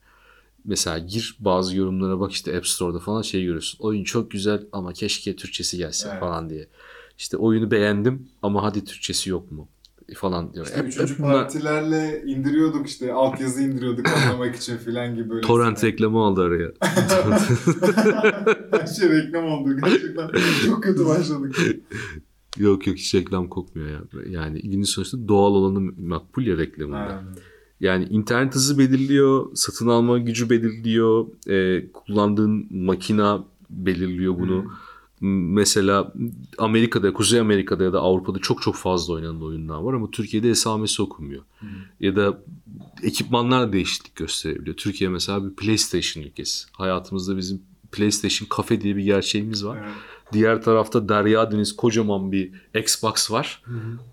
Mesela gir bazı yorumlara bak işte App Store'da falan şey görüyorsun. Oyun çok güzel ama keşke Türkçesi gelse Evet. falan diye. İşte oyunu beğendim ama hadi Türkçesi yok mu? falan diyor. İşte Hep- üçüncü hep bunlar partilerle indiriyorduk işte altyazı indiriyorduk anlamak için filan gibi böyle. torrent reklamı aldı araya. Her şey reklam oldu gerçekten. Çok kötü başladık. yok yok hiç reklam kokmuyor ya. Yani günün sonuçta doğal olanı makbul ya reklamında. Aynen. Yani internet hızı belirliyor, satın alma gücü belirliyor, e, kullandığın makina belirliyor bunu. Hı. M- Mesela Amerika'da, Kuzey Amerika'da ya da Avrupa'da çok çok fazla oynanan oyunlar var ama Türkiye'de esamesi okunmuyor. Hı. Ya da ekipmanlar değişiklik gösterebiliyor. Türkiye mesela bir PlayStation ülkesi. Hayatımızda bizim PlayStation kafe diye bir gerçeğimiz var. Evet. Diğer tarafta Derya Deniz kocaman bir Xbox var.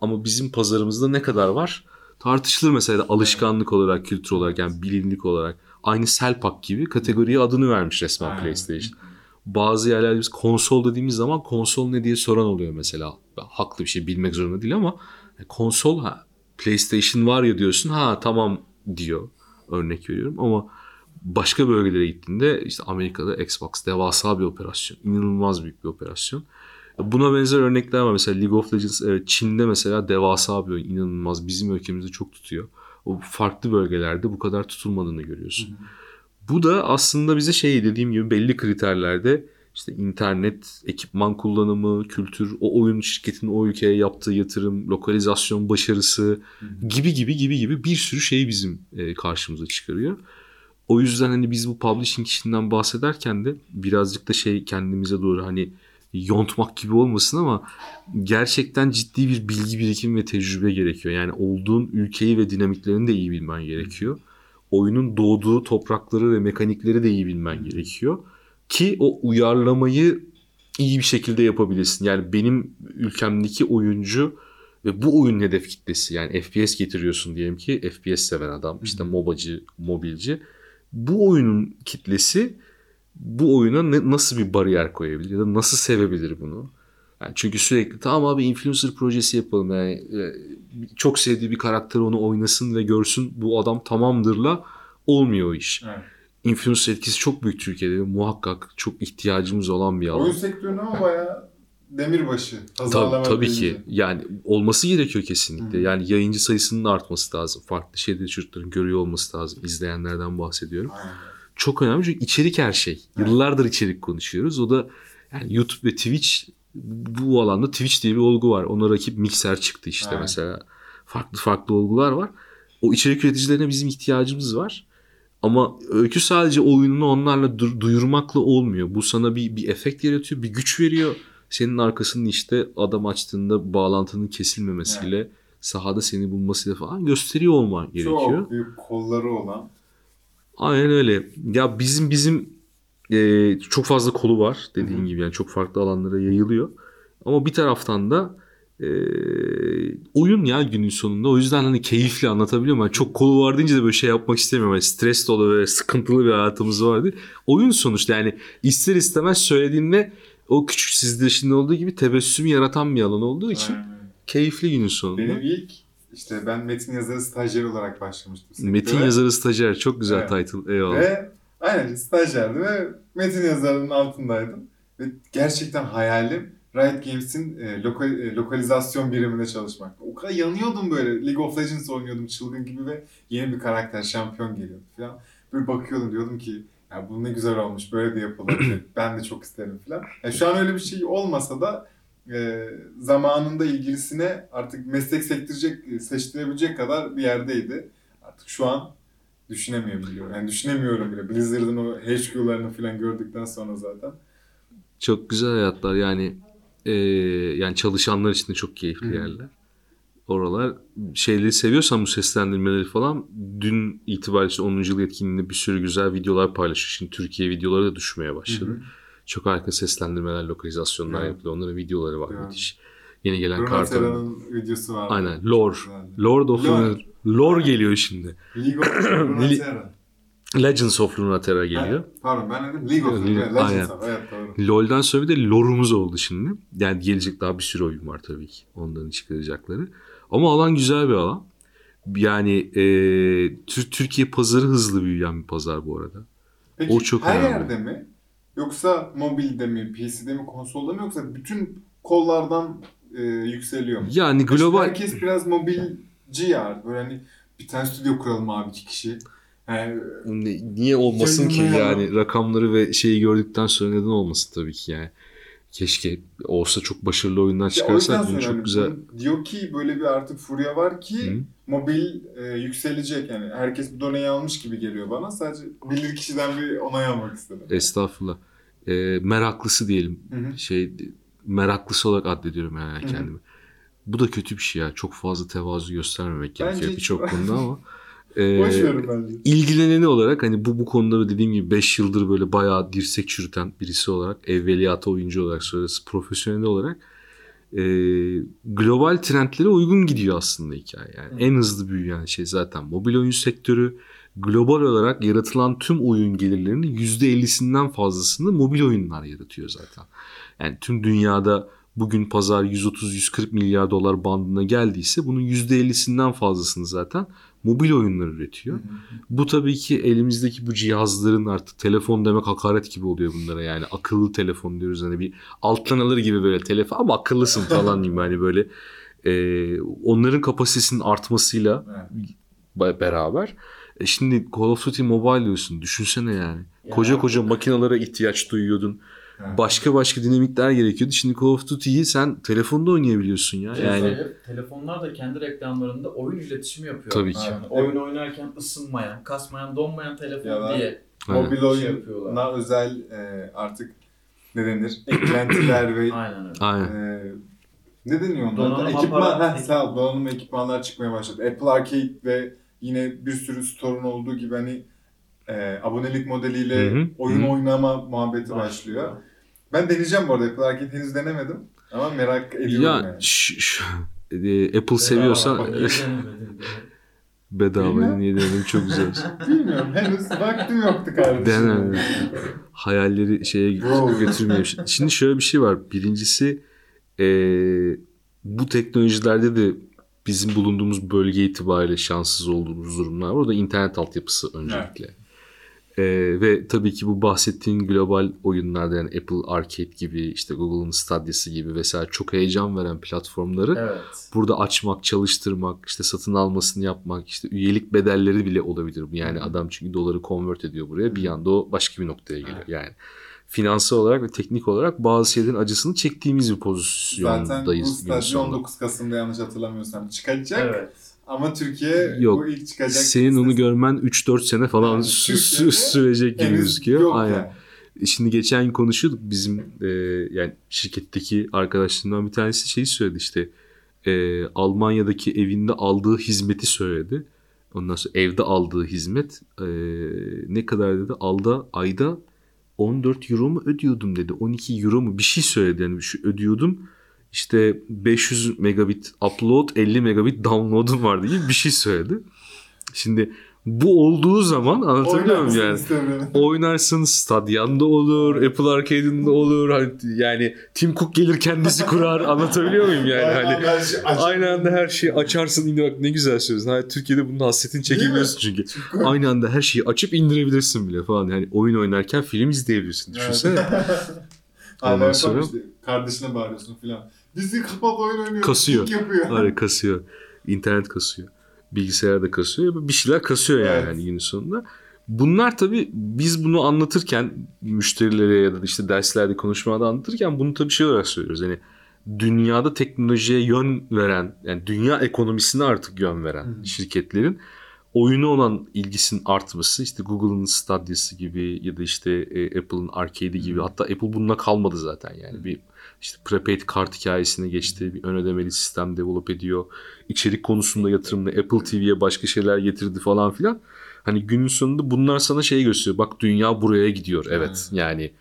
Ama bizim pazarımızda ne kadar var? Tartışılır mesela alışkanlık olarak, kültür olarak yani bilinlik olarak. Aynı Selpak gibi kategoriye adını vermiş resmen Aynen. PlayStation. Bazı yerlerde biz konsol dediğimiz zaman konsol ne diye soran oluyor mesela. Haklı bir şey bilmek zorunda değil ama e, konsol ha PlayStation var ya diyorsun ha tamam diyor örnek veriyorum ama başka bölgelere gittiğinde işte Amerika'da Xbox devasa bir operasyon. inanılmaz büyük bir operasyon. Buna benzer örnekler var. Mesela League of Legends evet, Çin'de mesela devasa bir oyun. inanılmaz. Bizim ülkemizde çok tutuyor. O farklı bölgelerde bu kadar tutulmadığını görüyorsun. Bu da aslında bize şey dediğim gibi belli kriterlerde işte internet, ekipman kullanımı, kültür, o oyun şirketinin o ülkeye yaptığı yatırım, lokalizasyon başarısı gibi gibi gibi gibi bir sürü şey bizim e, karşımıza çıkarıyor. O yüzden hani biz bu publishing işinden bahsederken de birazcık da şey kendimize doğru hani yontmak gibi olmasın ama gerçekten ciddi bir bilgi birikimi ve tecrübe gerekiyor. Yani olduğun ülkeyi ve dinamiklerini de iyi bilmen gerekiyor. Oyunun doğduğu toprakları ve mekanikleri de iyi bilmen gerekiyor. Ki o uyarlamayı iyi bir şekilde yapabilirsin. Yani benim ülkemdeki oyuncu ve bu oyunun hedef kitlesi yani FPS getiriyorsun diyelim ki FPS seven adam işte mobacı, mobilci. Bu oyunun kitlesi bu oyuna ne, nasıl bir bariyer koyabilir ya da nasıl sevebilir bunu? Yani çünkü sürekli tamam abi influencer projesi yapalım yani e, çok sevdiği bir karakter onu oynasın ve görsün bu adam tamamdırla olmuyor o iş. Evet. Influencer etkisi çok büyük Türkiye'de muhakkak çok ihtiyacımız olan bir alan. Oyun sektörünün ama bayağı demirbaşı. Tabii, tabii deyince. ki. Yani olması gerekiyor kesinlikle. Hı. Yani yayıncı sayısının artması lazım. Farklı şeyleri çocukların görüyor olması lazım. İzleyenlerden bahsediyorum. Aynen. Çok önemli çünkü içerik her şey. Yıllardır içerik konuşuyoruz. O da yani YouTube ve Twitch bu alanda Twitch diye bir olgu var. Ona rakip Mixer çıktı işte Evet. mesela. Farklı farklı olgular var. O içerik üreticilerine bizim ihtiyacımız var. Ama öykü sadece oyununu onlarla du- duyurmakla olmuyor. Bu sana bir, bir efekt yaratıyor, bir güç veriyor. Senin arkasında işte adam açtığında bağlantının kesilmemesiyle, sahada seni bulmasıyla falan gösteriyor olman gerekiyor. Çok büyük kolları olan. Aynen öyle. Ya bizim bizim e, çok fazla kolu var dediğin Hı hı. gibi yani çok farklı alanlara yayılıyor. Ama bir taraftan da e, oyun ya günün sonunda. O yüzden hani keyifli anlatabiliyor muyum? Yani çok kolu var deyince de böyle şey yapmak istemiyorum. Yani stres dolu ve sıkıntılı bir hayatımız vardı. Oyun sonuçta yani ister istemez söylediğinde o küçük sizde şimdi olduğu gibi tebessüm yaratan bir alan olduğu için Aynen. keyifli günün sonunda. Benim ilk işte ben metin yazarı stajyer olarak başlamıştım. Metin sektöre. yazarı stajyer çok güzel Evet. title eyvallah. Ve aynen stajyerdi ve metin yazarının altındaydım. Ve gerçekten hayalim Riot Games'in e, lokal, e, lokalizasyon biriminde çalışmak. O kadar yanıyordum böyle. League of Legends oynuyordum çılgın gibi ve yeni bir karakter şampiyon geliyordu falan. Böyle bakıyordum diyordum ki ya bu ne güzel olmuş böyle de yapılır. ben de çok isterim falan. Yani şu an öyle bir şey olmasa da e, zamanında ilgilisine artık meslek sektirecek, seçtirebilecek kadar bir yerdeydi. Artık şu an düşünemiyorum. Yani düşünemiyorum bile. Blizzard'ın o HQ'larını falan gördükten sonra zaten. Çok güzel hayatlar yani e, yani çalışanlar için de çok keyifli Hı. yerler. Oralar şeyleri seviyorsan bu seslendirmeleri falan dün itibariyle işte 10. yıl etkinliğinde bir sürü güzel videolar paylaşıyor. Şimdi Türkiye videoları da düşmeye başladı. Hı hı. Çok harika seslendirmeler, lokalizasyonlar Evet. yapılıyor. Onların videoları var Evet. müthiş. Yeni gelen. Runeterra'nın videosu var. Aynen. Lore. Lord of Lore. Lore geliyor şimdi. League of Runeterra. Legends of Runeterra geliyor. Ha, Pardon ben dedim League of Runeterra. aynen. Evet doğru. LoL'dan sonra bir de lore'umuz oldu şimdi. Yani gelecek daha bir sürü oyun var tabii ki. Onların çıkaracakları. Ama alan güzel bir alan. Yani e, Tür- Türkiye pazarı hızlı büyüyen bir pazar bu arada. Peki O çok her önemli. yerde mi? Yoksa mobilde mi, PC'de mi, konsolda mı yoksa bütün kollardan e, yükseliyor mu? Yani global Herkes biraz mobilci ya. Böyle hani bir tane stüdyo kuralım abi iki kişi. Yani, niye olmasın ki Yayınlayalım. yani rakamları ve şeyi gördükten sonra neden olmasın tabii ki yani. Keşke olsa çok başarılı oyunlar işte çıkarsak bunu çok güzel. Diyor ki böyle bir artık furya var ki Hı. Mobil e, yükselecek yani. Herkes bir doneyi almış gibi geliyor bana. Sadece bilir kişiden bir onay almak istedim. Estağfurullah. E, meraklısı diyelim. Hı hı. Şey meraklısı olarak addediyorum yani kendimi. Bu da kötü bir şey ya. Çok fazla tevazu göstermemek gerekiyor birçok konuda ama. e, ilgileneni olarak hani bu bu konuda dediğim gibi 5 yıldır böyle bayağı dirsek çürüten birisi olarak evveliyata oyuncu olarak sonrası profesyonel olarak e, global trendlere uygun gidiyor aslında hikaye. Yani en hızlı büyüyen şey zaten mobil oyun sektörü. Global olarak yaratılan tüm oyun gelirlerinin %50'sinden fazlasını mobil oyunlar yaratıyor zaten. Yani tüm dünyada bugün pazar 130-140 milyar dolar bandına geldiyse bunun %50'sinden fazlasını zaten mobil oyunlar üretiyor. Bu tabii ki elimizdeki bu cihazların artık telefon demek hakaret gibi oluyor bunlara yani. Akıllı telefon diyoruz hani bir alttan alır gibi böyle telefon ama akıllısın falan gibi hani böyle e, onların kapasitesinin artmasıyla Evet. beraber. E şimdi Call of Duty Mobile diyorsun düşünsene yani. Ya. Koca koca makinalara ihtiyaç duyuyordun. Başka başka dinamikler gerekiyordu. Şimdi Call of Duty'yi sen telefonda oynayabiliyorsun ya. Yani Yani telefonlar da kendi reklamlarında oyun iletişimi yapıyor. Tabii ki. Yani oyun oynarken ısınmayan, kasmayan, donmayan telefon Ya diye. Aynen. Mobil Şey oyuna yapıyorlar. özel e, artık ne denir? Eklentiler ve Aynen öyle. aynen. e, ne deniyor onlara? Donanım Ekipman, heh, sağ ol, donanım ekipmanlar çıkmaya başladı. Apple Arcade ve yine bir sürü store'un olduğu gibi hani e, abonelik modeliyle Hı hı, oyun hı. oynama muhabbeti başlıyor. Ben deneyeceğim bu arada. Apple Arcade henüz denemedim. Ama merak ediyorum Ya yani. ş- ş- e, Apple bak, denemedim diye. bedava Bilmem. niye denedim çok güzel. Bilmiyorum. Henüz vaktim yoktu kardeşim. Dene. Hayalleri şeye götürmeyeyim. Şimdi şöyle bir şey var. Birincisi e, bu teknolojilerde de bizim bulunduğumuz bölge itibariyle şanssız olduğumuz durumlar var. O da internet altyapısı öncelikle. E, ve tabii ki bu bahsettiğin global oyunlarda yani Apple Arcade gibi işte Google'ın Stadia'sı gibi vesaire çok heyecan veren platformları Evet. burada açmak, çalıştırmak, işte satın almasını yapmak, işte üyelik bedelleri bile olabilir. Yani Hı. adam çünkü doları convert ediyor buraya. Bir anda o başka bir noktaya geliyor. Yani finansal olarak ve teknik olarak bazı şeylerin acısını çektiğimiz bir Zaten bu pozisyondayız. stajı sonunda. 19 Kasım'da yanlış hatırlamıyorsam çıkacak. Evet. Ama Türkiye Yok, bu ilk çıkacak. Senin onu görmen 3-4 sene falan Yani sü- sü- sürecek gibi gözüküyor. yok Aynen. yani. Şimdi geçen gün konuşuyorduk bizim e, yani şirketteki arkadaşlarımdan bir tanesi şeyi söyledi işte e, Almanya'daki evinde aldığı hizmeti söyledi. Ondan sonra evde aldığı hizmet e, ne kadar dedi alda ayda 14 euro mu ödüyordum dedi 12 euro mu bir şey söyledi yani şu ödüyordum işte 500 megabit upload 50 megabit download'um vardı gibi bir şey söyledi. Şimdi bu olduğu zaman anlatabiliyor muyum yani? istemiyorum. oynarsın Stadya'nda olur, Apple Arcade'inde olur. Hani Yani Tim Cook gelir kendisi kurar. Anlatabiliyor muyum yani? Aynı Hani anda her şey aynı anda her şeyi açarsın. Yine bak ne güzel söylüyorsun. Hani Türkiye'de bunun hasretini çekebiliyorsun çünkü. Çünkü- Aynı anda her şeyi açıp indirebilirsin bile falan. Yani oyun oynarken film izleyebilirsin. Düşünsene. Hala Ondan sonra-. Kardeşine bağırıyorsun filan. Bizi kapat oyun oynuyor. Kasıyor. Yapıyor. Hani kasıyor. İnternet kasıyor. Bilgisayar da kasıyor. Bir şeyler kasıyor yani Evet. hani günün sonunda. Bunlar tabii biz bunu anlatırken müşterilere ya da işte derslerde konuşmada anlatırken bunu tabii şey olarak söylüyoruz. Hani dünyada teknolojiye yön veren yani dünya ekonomisine artık yön veren Hı. şirketlerin oyunu olan ilgisinin artması işte Google'ın Stadia'sı gibi ya da işte e, Apple'ın Arcade'i gibi hatta Apple bununla kalmadı zaten yani bir işte prepaid kart hikayesine geçti bir ön ödemeli sistem develop ediyor. İçerik konusunda yatırımda Apple TV'ye başka şeyler getirdi falan filan. Hani günün sonunda bunlar sana şey gösteriyor bak dünya buraya gidiyor. Evet yani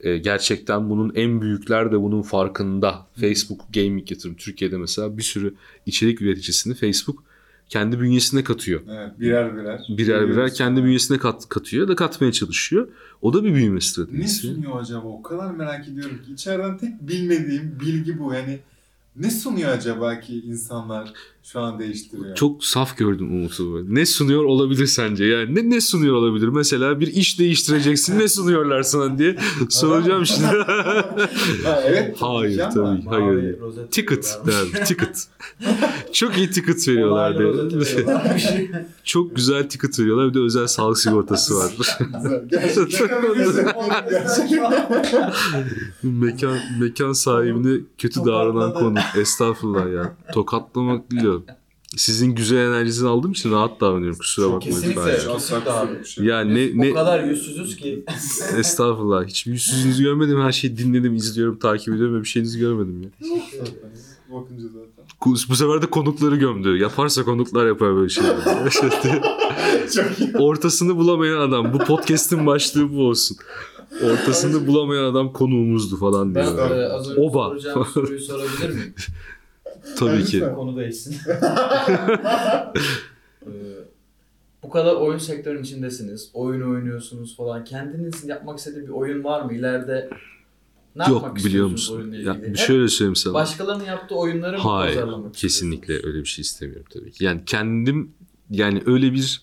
e, gerçekten bunun en büyükler de bunun farkında. Facebook Gaming yatırım Türkiye'de mesela bir sürü içerik üreticisini Facebook kendi bünyesine katıyor. Evet, birer birer. Birer birer kendi bünyesine kat, katıyor da katmaya çalışıyor. O da bir büyüme Ne stratejisi. sunuyor acaba? O kadar merak ediyorum ki. İçeriden tek bilmediğim bilgi bu. Yani ne sunuyor acaba ki insanlar şu an değiştiriyor? Çok saf gördüm Umut'u. Ne sunuyor olabilir sence? Yani ne, ne sunuyor olabilir? Mesela bir iş değiştireceksin ne sunuyorlar sana diye soracağım şimdi. ha, evet. Hayır, tabii. ama. Hayır. Rozet ticket veriyorlarmış. derdi. Ticket. Çok iyi ticket rozet veriyorlarmış. Çok güzel ticket veriyorlar. Bir de özel sağlık sigortası var. Mekan mekan sahibine kötü davranan konuk. Estağfurullah ya. Tokatlamak değil. Sizin güzel enerjisini aldığım için rahat davranıyorum. Kusura bakmayın. Kesinlikle. lütfen. Kesinlikle abi. Ya ne ne O kadar yüzsüzüz ki. estağfurullah. Hiçbir yüzsüzünüzü görmedim. Her şeyi dinledim, izliyorum, takip ediyorum ve bir şeyinizi görmedim ya. Bakınca zaten. Bu bu sefer de konukları gömdü. Yaparsa konuklar yapar böyle şeyler. Çok iyi. Ortasını bulamayan adam. Bu podcast'in başlığı bu olsun. Ortasını bulamayan adam konuğumuzdu falan Ben diyor. e, az önce Oba. soracağım soruyu sorabilir miyim? Tabii ki. Konu değişsin. Ee, bu kadar oyun sektörünün içindesiniz. Oyun oynuyorsunuz falan. Kendiniz yapmak istediğiniz bir oyun var mı? İleride ne Yok yapmak biliyor musun? oyunla Ya, bir Hep şöyle söyleyeyim sana. Başkalarının yaptığı oyunları mı Hayır, pazarlamak kesinlikle öyle bir şey istemiyorum tabii ki. Yani kendim yani öyle bir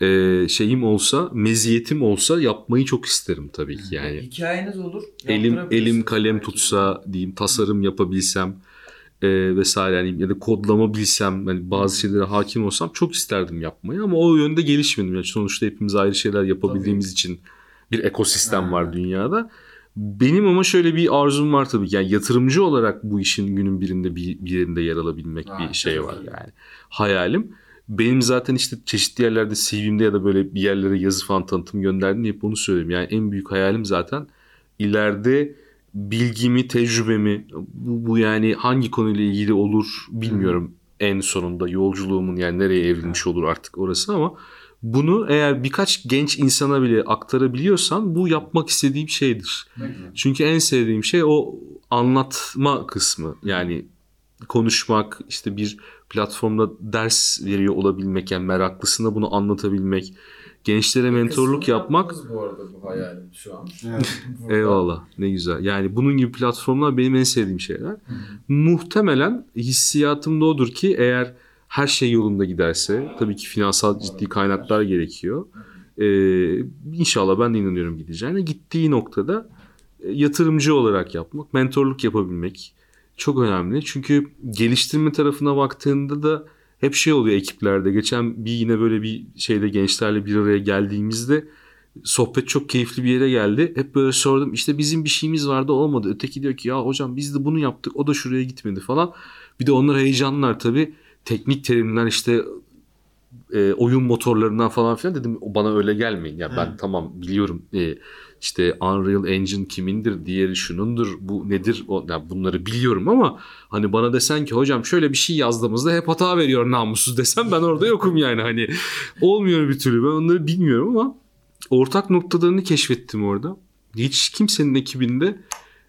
e, şeyim olsa, meziyetim olsa yapmayı çok isterim tabii ki. Yani Hikayeniz olur. elim elim kalem belki. tutsa diyeyim tasarım yapabilsem e, vesaire yani ya da kodlama bilsem hani bazı şeylere hakim olsam çok isterdim yapmayı ama o yönde gelişmedim. Yani sonuçta hepimiz ayrı şeyler yapabildiğimiz için bir ekosistem Ha. var dünyada. Benim ama şöyle bir arzum var tabii ki. Yani yatırımcı olarak bu işin günün birinde bir, bir yerinde yer alabilmek Ha, bir şey var iyi. yani. Hayalim. Benim zaten işte çeşitli yerlerde CV'mde ya da böyle bir yerlere yazı falan tanıtım gönderdim hep onu söyleyeyim. Yani en büyük hayalim zaten ileride bilgimi, tecrübemi bu, bu yani hangi konuyla ilgili olur bilmiyorum en sonunda yolculuğumun yani nereye evrilmiş olur artık orası ama bunu eğer birkaç genç insana bile aktarabiliyorsam bu yapmak istediğim şeydir. Çünkü en sevdiğim şey o anlatma kısmı. Yani konuşmak, işte bir platformda ders veriyor olabilmek, yani meraklısına bunu anlatabilmek, gençlere mentorluk yapmak. bu arada bu hayalim şu an. Eyvallah ne güzel. Yani bunun gibi platformlar benim en sevdiğim şeyler. Muhtemelen hissiyatım da odur ki eğer her şey yolunda giderse tabii ki finansal ciddi kaynaklar gerekiyor. Ee, inşallah ben de inanıyorum gideceğine. Gittiği noktada e, yatırımcı olarak yapmak, mentorluk yapabilmek çok önemli. Çünkü geliştirme tarafına baktığında da hep şey oluyor ekiplerde. Geçen bir yine böyle bir şeyde gençlerle bir araya geldiğimizde sohbet çok keyifli bir yere geldi. Hep böyle sordum işte bizim bir şeyimiz vardı olmadı. Öteki diyor ki ya hocam biz de bunu yaptık o da şuraya gitmedi falan. Bir de onlar heyecanlar tabii. Teknik terimler işte e, oyun motorlarından falan filan dedim o bana öyle gelmeyin. Ya ben tamam biliyorum e, işte Unreal Engine kimindir, diğeri şunundur, bu nedir o, ya bunları biliyorum ama hani bana desen ki hocam şöyle bir şey yazdığımızda hep hata veriyor namussuz desem ben orada yokum yani hani olmuyor bir türlü ben onları bilmiyorum ama ortak noktalarını keşfettim orada. Hiç kimsenin ekibinde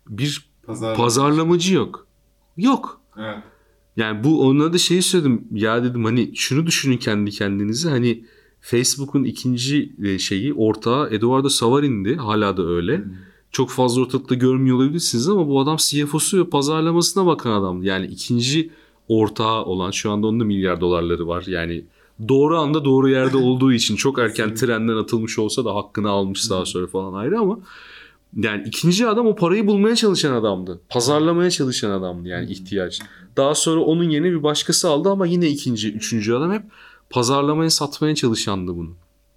bir Pazarlama. pazarlamacı yok. Yok. Evet. Yani bu ona da şeyi söyledim. Ya dedim hani şunu düşünün kendi kendinize. Hani Facebook'un ikinci e, şeyi ortağı Eduardo Savarin'di. Hala da öyle. Çok fazla ortalıkta görmüyor olabilirsiniz ama bu adam CFO'su ve pazarlamasına bakan adam. Yani ikinci ortağı olan şu anda onun da milyar dolarları var. Yani doğru anda doğru yerde olduğu için çok erken trenden atılmış olsa da hakkını almış daha sonra falan ayrı ama yani ikinci adam o parayı bulmaya çalışan adamdı. Pazarlamaya çalışan adamdı yani ihtiyaç. Daha sonra onun yerine bir başkası aldı ama yine ikinci, üçüncü adam hep pazarlamaya, satmaya çalışandı bunu.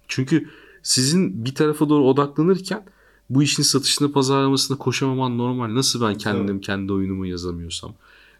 Çünkü sizin bir tarafa doğru odaklanırken Bu işin satışına pazarlamasına koşamaman normal. Nasıl ben kendim kendi oyunumu yazamıyorsam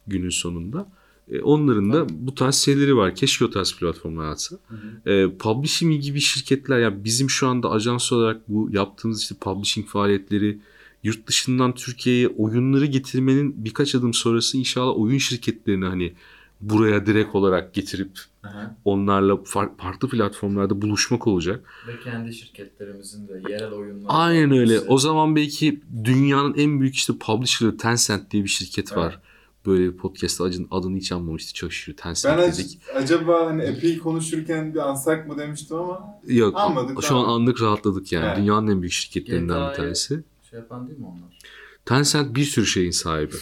günün sonunda. E, onların da bu tarz şeyleri var. Keşke o tarz platformlar atsa. E, publishing gibi şirketler ya bizim şu anda ajans olarak bu yaptığımız işte publishing faaliyetleri yurt dışından Türkiye'ye oyunları getirmenin birkaç adım sonrası inşallah oyun şirketlerini hani buraya direkt olarak getirip Aha. onlarla far- farklı platformlarda buluşmak olacak. Ve kendi şirketlerimizin de yerel oyunlar. Aynen öyle. O zaman belki dünyanın en büyük işte publisher'ı Tencent diye bir şirket var. Böyle bir podcast'ta adını, adını hiç anmamıştı. Çok şükür Tencent Ben ac- dedik. acaba hani Epic'i konuşurken bir ansak mı demiştim ama Yok Anladık, şu an anlık rahatladık yani. Evet. Dünyanın en büyük şirketlerinden bir tanesi. Şey yapan değil mi onlar? Tencent bir sürü şeyin sahibi.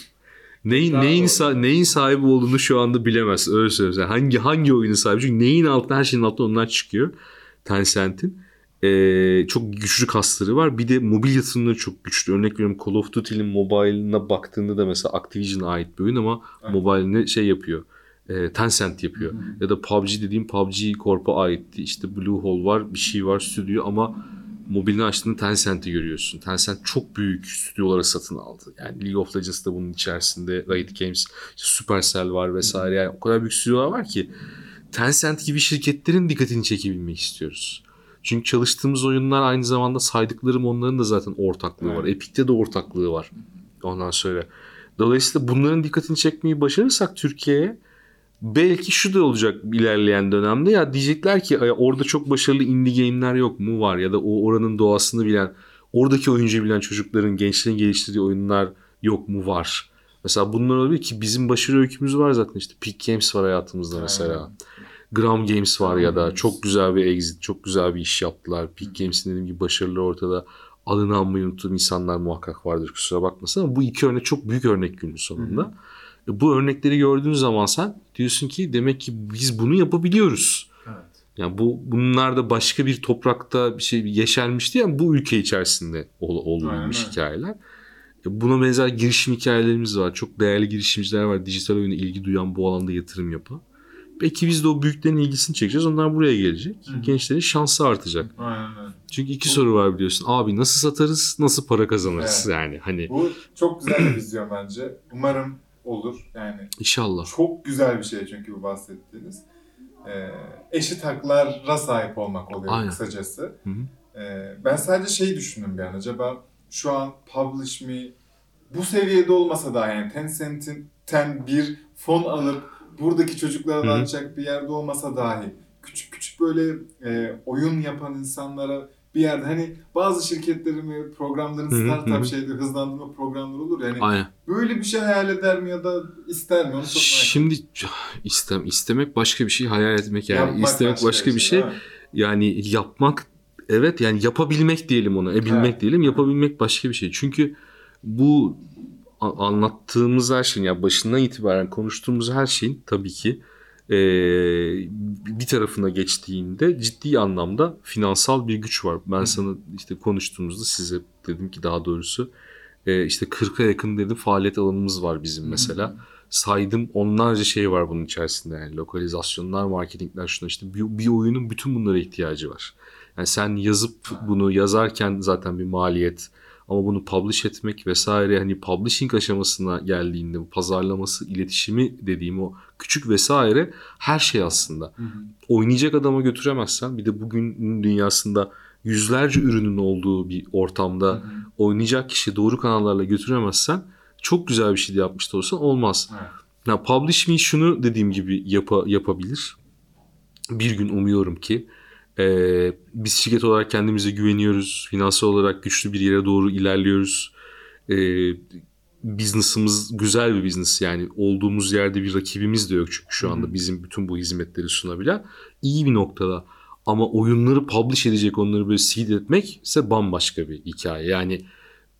Neyin Daha neyin sa- neyin sahibi olduğunu şu anda bilemez. Öyle söyleyeyim. Hangi hangi oyunun sahibi? Çünkü neyin altında her şeyin altında onlar çıkıyor. Tencent'in. Ee, çok güçlü kasları var. Bir de mobil yatırımları çok güçlü. Örnek veriyorum Call of Duty'nin mobile'ına baktığında da mesela Activision'a ait bir oyun ama Evet. mobile'ine şey yapıyor. E, Tencent yapıyor. Hı hı. Ya da PUBG dediğim PUBG Corp'a aitti. İşte Blue Hole var, bir şey var, stüdyo ama mobilini açtığında Tencent'i görüyorsun. Tencent çok büyük stüdyolara satın aldı. Yani League of Legends da bunun içerisinde. Riot Games, işte Supercell var vesaire. Yani o kadar büyük stüdyolar var ki Tencent gibi şirketlerin dikkatini çekebilmek istiyoruz. Çünkü çalıştığımız oyunlar aynı zamanda saydıklarım onların da zaten ortaklığı var. Evet. Epic'te de ortaklığı var. Ondan sonra. Dolayısıyla bunların dikkatini çekmeyi başarırsak Türkiye'ye belki şu da olacak ilerleyen dönemde ya diyecekler ki "Ay, orada çok başarılı indie game'ler yok mu var ya da o oranın doğasını bilen oradaki oyuncu bilen çocukların gençlerin geliştirdiği oyunlar yok mu var. Mesela bunlar olabilir ki bizim başarı öykümüz var zaten işte Peak Games var hayatımızda mesela. Gram Games var ya da çok güzel bir exit, çok güzel bir iş yaptılar. Peak Games'in dediğim gibi başarıları ortada. Adını anmayı unuttuğum insanlar muhakkak vardır kusura bakmasın ama bu iki örnek çok büyük örnek günün sonunda. E, Bu örnekleri gördüğün zaman sen diyorsun ki demek ki biz bunu yapabiliyoruz. Evet. Yani bu bunlar da başka bir toprakta bir şey yeşermişti yani bu ülke içerisinde ol, olabilmiş Aynen hikayeler. E, Buna benzer girişim hikayelerimiz var. Çok değerli girişimciler var. Dijital oyuna ilgi duyan bu alanda yatırım yapan. Belki biz de o büyüklerin ilgisini çekeceğiz. Onlar buraya gelecek. Hı. Gençlerin şansı artacak. aynen öyle. Çünkü iki soru var biliyorsun. Abi nasıl satarız, nasıl para kazanırız Evet. yani. Hani Bu çok güzel bir vizyon bence. Umarım olur. Yani inşallah. çok güzel bir şey çünkü bu bahsettiğiniz. Ee, eşit haklara sahip olmak oluyor Aynen. kısacası. Hı hı. Ee, ben sadece şey düşündüm bir an. Acaba şu an Publish Me bu seviyede olmasa da yani Tencent'in ten bir fon alıp buradaki çocuklara dağıtacak bir yerde olmasa dahi küçük küçük böyle e, oyun yapan insanlara bir yerde hani bazı şirketlerin ve programların startup şeyleri hızlandırma programları olur yani Aynen. böyle bir şey hayal eder mi ya da ister mi onu çok Şimdi istem istemek başka bir şey, hayal etmek yani Yapmak istemek başka, bir şey. mi? Yani yapmak evet yani yapabilmek diyelim ona. E bilmek Evet. diyelim, yapabilmek başka bir şey. Çünkü bu anlattığımız her şeyin ya başından itibaren konuştuğumuz her şeyin tabii ki e, bir tarafına geçtiğinde ciddi anlamda finansal bir güç var. Ben Hı. sana işte konuştuğumuzda size dedim ki daha doğrusu e, işte 40'a yakın dedim faaliyet alanımız var bizim mesela. Saydım onlarca şey var bunun içerisinde yani lokalizasyonlar, marketingler şuna işte bir, bir oyunun bütün bunlara ihtiyacı var. Yani sen yazıp bunu yazarken zaten bir maliyet ama bunu publish etmek vesaire hani publishing aşamasına geldiğinde bu pazarlaması, iletişimi dediğim o küçük vesaire her şey aslında. Hı hı. Oynayacak adama götüremezsen bir de bugünün dünyasında yüzlerce ürünün olduğu bir ortamda Hı hı. oynayacak kişi doğru kanallarla götüremezsen çok güzel bir şey de yapmış da olsan olmaz. Evet. Ya Publish Me şunu dediğim gibi yapa, yapabilir. Bir gün umuyorum ki e, biz şirket olarak kendimize güveniyoruz. Finansal olarak güçlü bir yere doğru ilerliyoruz. E, business'ımız güzel bir business yani olduğumuz yerde bir rakibimiz de yok çünkü şu anda bizim bütün bu hizmetleri sunabilen iyi bir noktada. Ama oyunları publish edecek, onları böyle seed etmek ise bambaşka bir hikaye. Yani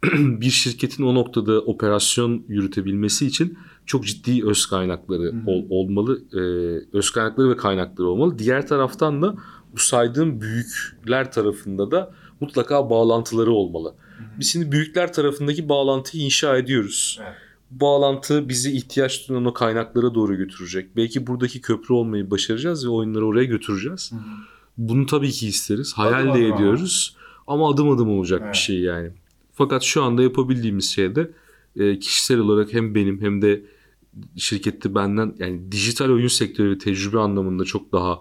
bir şirketin o noktada operasyon yürütebilmesi için çok ciddi öz kaynakları ol- olmalı. Ee, öz kaynakları ve kaynakları olmalı. Diğer taraftan da bu saydığım büyükler tarafında da mutlaka bağlantıları olmalı. Hı hı. Biz şimdi büyükler tarafındaki bağlantıyı inşa ediyoruz. Evet. Bağlantı bizi ihtiyaç duyan o kaynaklara doğru götürecek. Belki buradaki köprü olmayı başaracağız ve oyunları oraya götüreceğiz. Hı hı. Bunu tabii ki isteriz. Hayal Adım de adım ama. ediyoruz. Ama adım adım olacak Evet. bir şey yani. Fakat şu anda yapabildiğimiz şey de e, kişisel olarak hem benim hem de şirkette benden yani dijital oyun sektörü tecrübe anlamında çok daha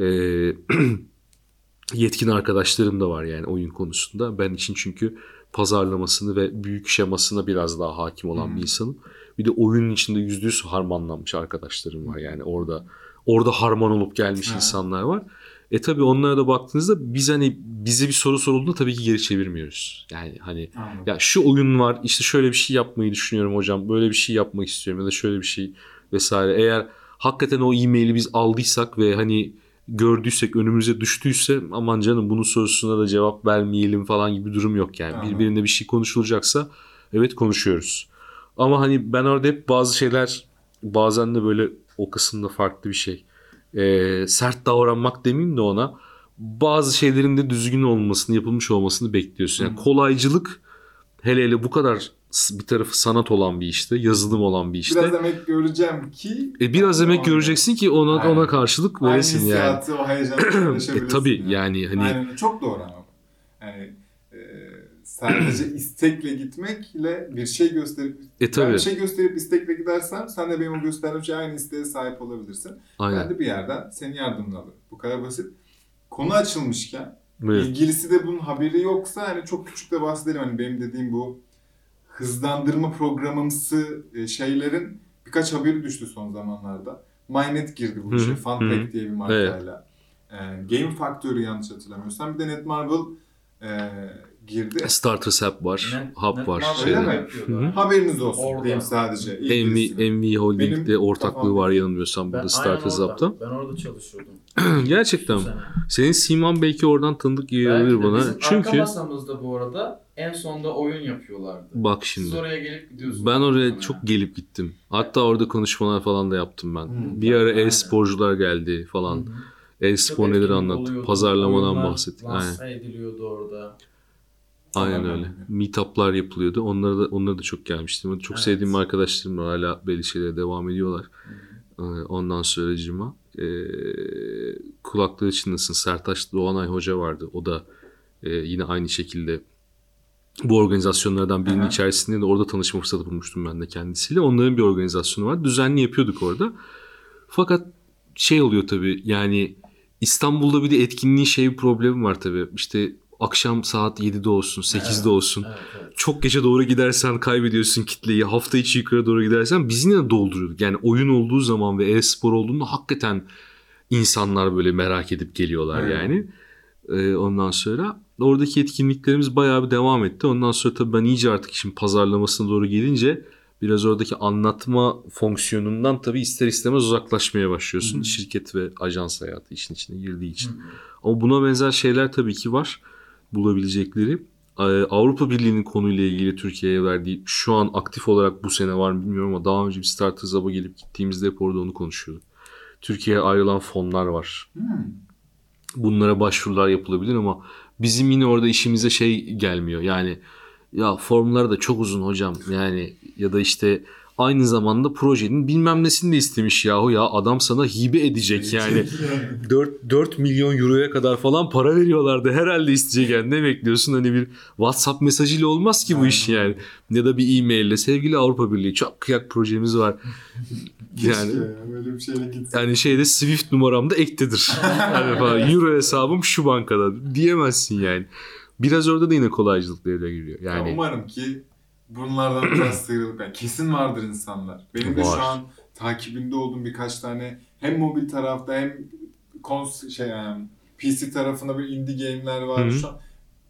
e, yetkin arkadaşlarım da var yani oyun konusunda. Ben için çünkü pazarlamasını ve büyük şemasına biraz daha hakim olan Hmm. bir insanım. Bir de oyunun içinde yüzde yüz harmanlanmış arkadaşlarım var yani orada orada harman olup gelmiş Ha. insanlar var. E tabi onlara da baktığınızda biz hani bize bir soru sorulduğunda tabii ki geri çevirmiyoruz. Yani hani Anladım. ya şu oyun var işte şöyle bir şey yapmayı düşünüyorum hocam böyle bir şey yapmak istiyorum ya da şöyle bir şey vesaire. Eğer hakikaten o e-maili biz aldıysak ve hani gördüysek önümüze düştüyse aman canım bunun sorusuna da cevap vermeyelim falan gibi bir durum yok yani. Anladım. Birbirine bir şey konuşulacaksa evet konuşuyoruz. Ama hani ben orada hep bazı şeyler bazen de böyle o kısımda farklı bir şey. Ee, sert davranmak demeyeyim de ona bazı şeylerin de düzgün olmasını yapılmış olmasını bekliyorsun. Yani kolaycılık hele hele bu kadar bir tarafı sanat olan bir işte yazılım olan bir işte. Biraz emek göreceğim ki E biraz emek göreceksin ki ona Aynen. ona karşılık aynı veresin yani. hissiyatı, o paylaşabilirsin. E tabii yani hani Aynen, çok doğru ama. Yani e, sadece istekle gitmekle bir şey gösterip e ben tabii bir şey gösterip istekle gidersem sen de benim o gösterdiğim şey aynı isteğe sahip olabilirsin. Ben aynen. de bir yerden senin yardımını alırım. Bu kadar basit. Konu açılmışken Evet. ilgilisi de bunun haberi yoksa hani çok küçük de bahsedelim. Hani benim dediğim bu hızlandırma programımsı e, şeylerin birkaç haberi düştü son zamanlarda. Mynet girdi bu işe. Funpack diye bir markayla. E, Game Factory yanlış hatırlamıyorsam. Bir de Netmarble e, girdi. Starters App var, Net- Hub Net var. Öyle şeyde. mi? Hı hı. Haberiniz olsun Orada. diyeyim sadece. MV. MV Holding'de Benim ortaklığı kafam- var yanılmıyorsam burada orada. Hub'da. Ben orada çalışıyordum. Gerçekten. Senin Siman belki oradan tanıdık gelebilir bana. Bizim arka Çünkü masamızda bu arada en sonda oyun yapıyorlardı. bak Siz şimdi. oraya gelip gidiyorsunuz. Ben oraya muhtemelen. çok gelip gittim. Hatta orada konuşmalar falan da yaptım ben. Hmm, bir ara e-sporcular geldi falan. Hı hı. E-spor etkinlik anlattık. Pazarlamadan bahsettik. Aynen. Ediliyordu orada. Aynen öyle. Meetup'lar yapılıyordu. Onlara da onlara da çok gelmiştim. Çok Evet. sevdiğim arkadaşlarım var. Hala belli şeylere devam ediyorlar. Ee, Ondan sonra cima. Ee, kulaklığı çınlasın. Sertaç Doğanay Hoca vardı. O da e, yine aynı şekilde bu organizasyonlardan birinin Aha. içerisinde de orada tanışma fırsatı bulmuştum ben de kendisiyle. Onların bir organizasyonu var. Düzenli yapıyorduk orada. Fakat şey oluyor tabii yani İstanbul'da bir de etkinliğin şey problemi var tabii. İşte akşam saat 7'de olsun, 8'de Evet. olsun. Evet, evet. Çok gece doğru gidersen kaybediyorsun kitleyi. Hafta içi yukarı doğru gidersen biz yine dolduruyorduk. Yani oyun olduğu zaman ve e-spor olduğunda hakikaten insanlar böyle merak edip geliyorlar Evet. yani. Ee, ondan sonra oradaki etkinliklerimiz bayağı bir devam etti. Ondan sonra tabii ben iyice artık işin pazarlamasına doğru gelince biraz oradaki anlatma fonksiyonundan tabii ister istemez uzaklaşmaya başlıyorsun. Hı. Şirket ve ajans hayatı işin içine girdiği için. Hı hı. Ama buna benzer şeyler tabii ki var bulabilecekleri. Ee, Avrupa Birliği'nin konuyla ilgili Türkiye'ye verdiği şu an aktif olarak bu sene var mı bilmiyorum ama daha önce bir Starters Hub'a gelip gittiğimizde hep orada onu konuşuyorduk. Türkiye'ye ayrılan fonlar var. Hmm. Bunlara başvurular yapılabilir ama bizim yine orada işimize şey gelmiyor. Yani ya formlar da çok uzun hocam yani ya da işte aynı zamanda projenin bilmem nesini de istemiş yahu ya adam sana hibe edecek yani. 4, 4 milyon euroya kadar falan para veriyorlardı. Herhalde isteyecek yani. Ne bekliyorsun? Hani bir WhatsApp mesajıyla olmaz ki bu iş yani. Ya da bir e-maille. Sevgili Avrupa Birliği çok kıyak projemiz var. Yani ya, böyle bir şeyle gitsin. yani şeyde Swift numaram da ektedir. yani falan, Euro hesabım şu bankada diyemezsin yani. Biraz orada da yine kolaycılık devreye giriyor. Ya Yani umarım ki bunlardan biraz sıyrılıp yani kesin vardır insanlar. Benim de Var. şu an takibinde olduğum birkaç tane hem mobil tarafta hem kons şey yani PC tarafında bir indie game'ler var Hı hı. şu an.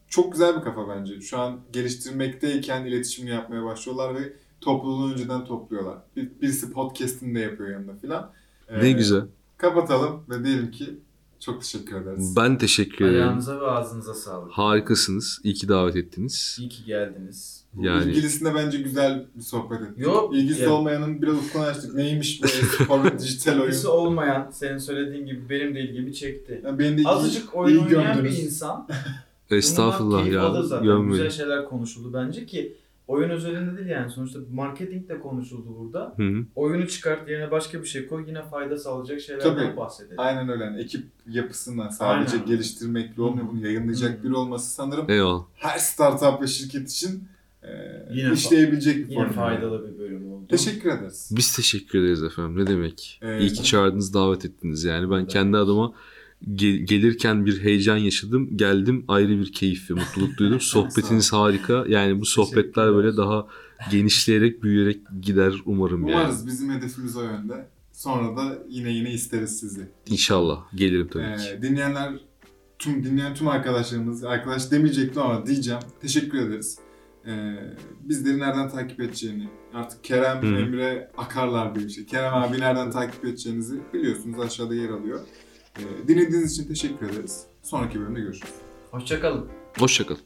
Çok güzel bir kafa bence. Şu an geliştirmekteyken iletişim yapmaya başlıyorlar ve topluluğu önceden topluyorlar. Bir, birisi podcast'ini de yapıyor yanında filan. ne Ee, güzel. Kapatalım ve diyelim ki çok teşekkür ederiz. Ben teşekkür ederim. Ayağınıza ve ağzınıza sağlık. Harikasınız. İyi ki davet ettiniz. İyi ki geldiniz. Yani İlgilisine bence güzel bir sohbet ettik. Yok, İlgisi ya- olmayanın biraz ufkunu açtık. Neymiş bu ve dijital oyun? İlgisi olmayan, senin söylediğin gibi benim de ilgimi çekti. Yani beni de iyi- Azıcık oyun iyi oynayan gömdünüz. bir insan estağfurullah ya. Gömmeyin. Güzel şeyler konuşuldu bence ki oyun özelinde değil yani. Sonuçta marketing de konuşuldu burada. Hı hı. Oyunu çıkart yerine başka bir şey koy yine fayda sağlayacak şeylerden Tabii. bahsedelim. Aynen öyle. Yani ekip yapısından sadece Aynen. geliştirmekle olmuyor. Bunu yayınlayacak Hı. biri olması sanırım Eyvallah. her startup ve şirket için e, Yine işleyebilecek bir Yine faydalı bir bölüm oldu. Teşekkür ederiz. Biz teşekkür ederiz efendim. Ne demek? Evet. İyi ki çağırdınız, davet ettiniz. Yani ben Evet. kendi adıma ge- gelirken bir heyecan yaşadım. Geldim ayrı bir keyif ve mutluluk duydum. Sohbetiniz harika. Yani bu sohbetler böyle daha genişleyerek, büyüyerek gider umarım yani. Umarız bizim hedefimiz o yönde. Sonra da yine yine isteriz sizi. İnşallah gelirim tabii Ee, ki. dinleyenler, tüm dinleyen tüm arkadaşlarımız, arkadaş demeyecektim ama diyeceğim. Teşekkür ederiz. Ee, bizleri nereden takip edeceğini, artık Kerem, Hı. Emre akarlar bir şey. Kerem abi nereden takip edeceğinizi biliyorsunuz aşağıda yer alıyor. Ee, dinlediğiniz için teşekkür ederiz. Sonraki bölümde görüşürüz. Hoşçakalın. Hoşçakalın.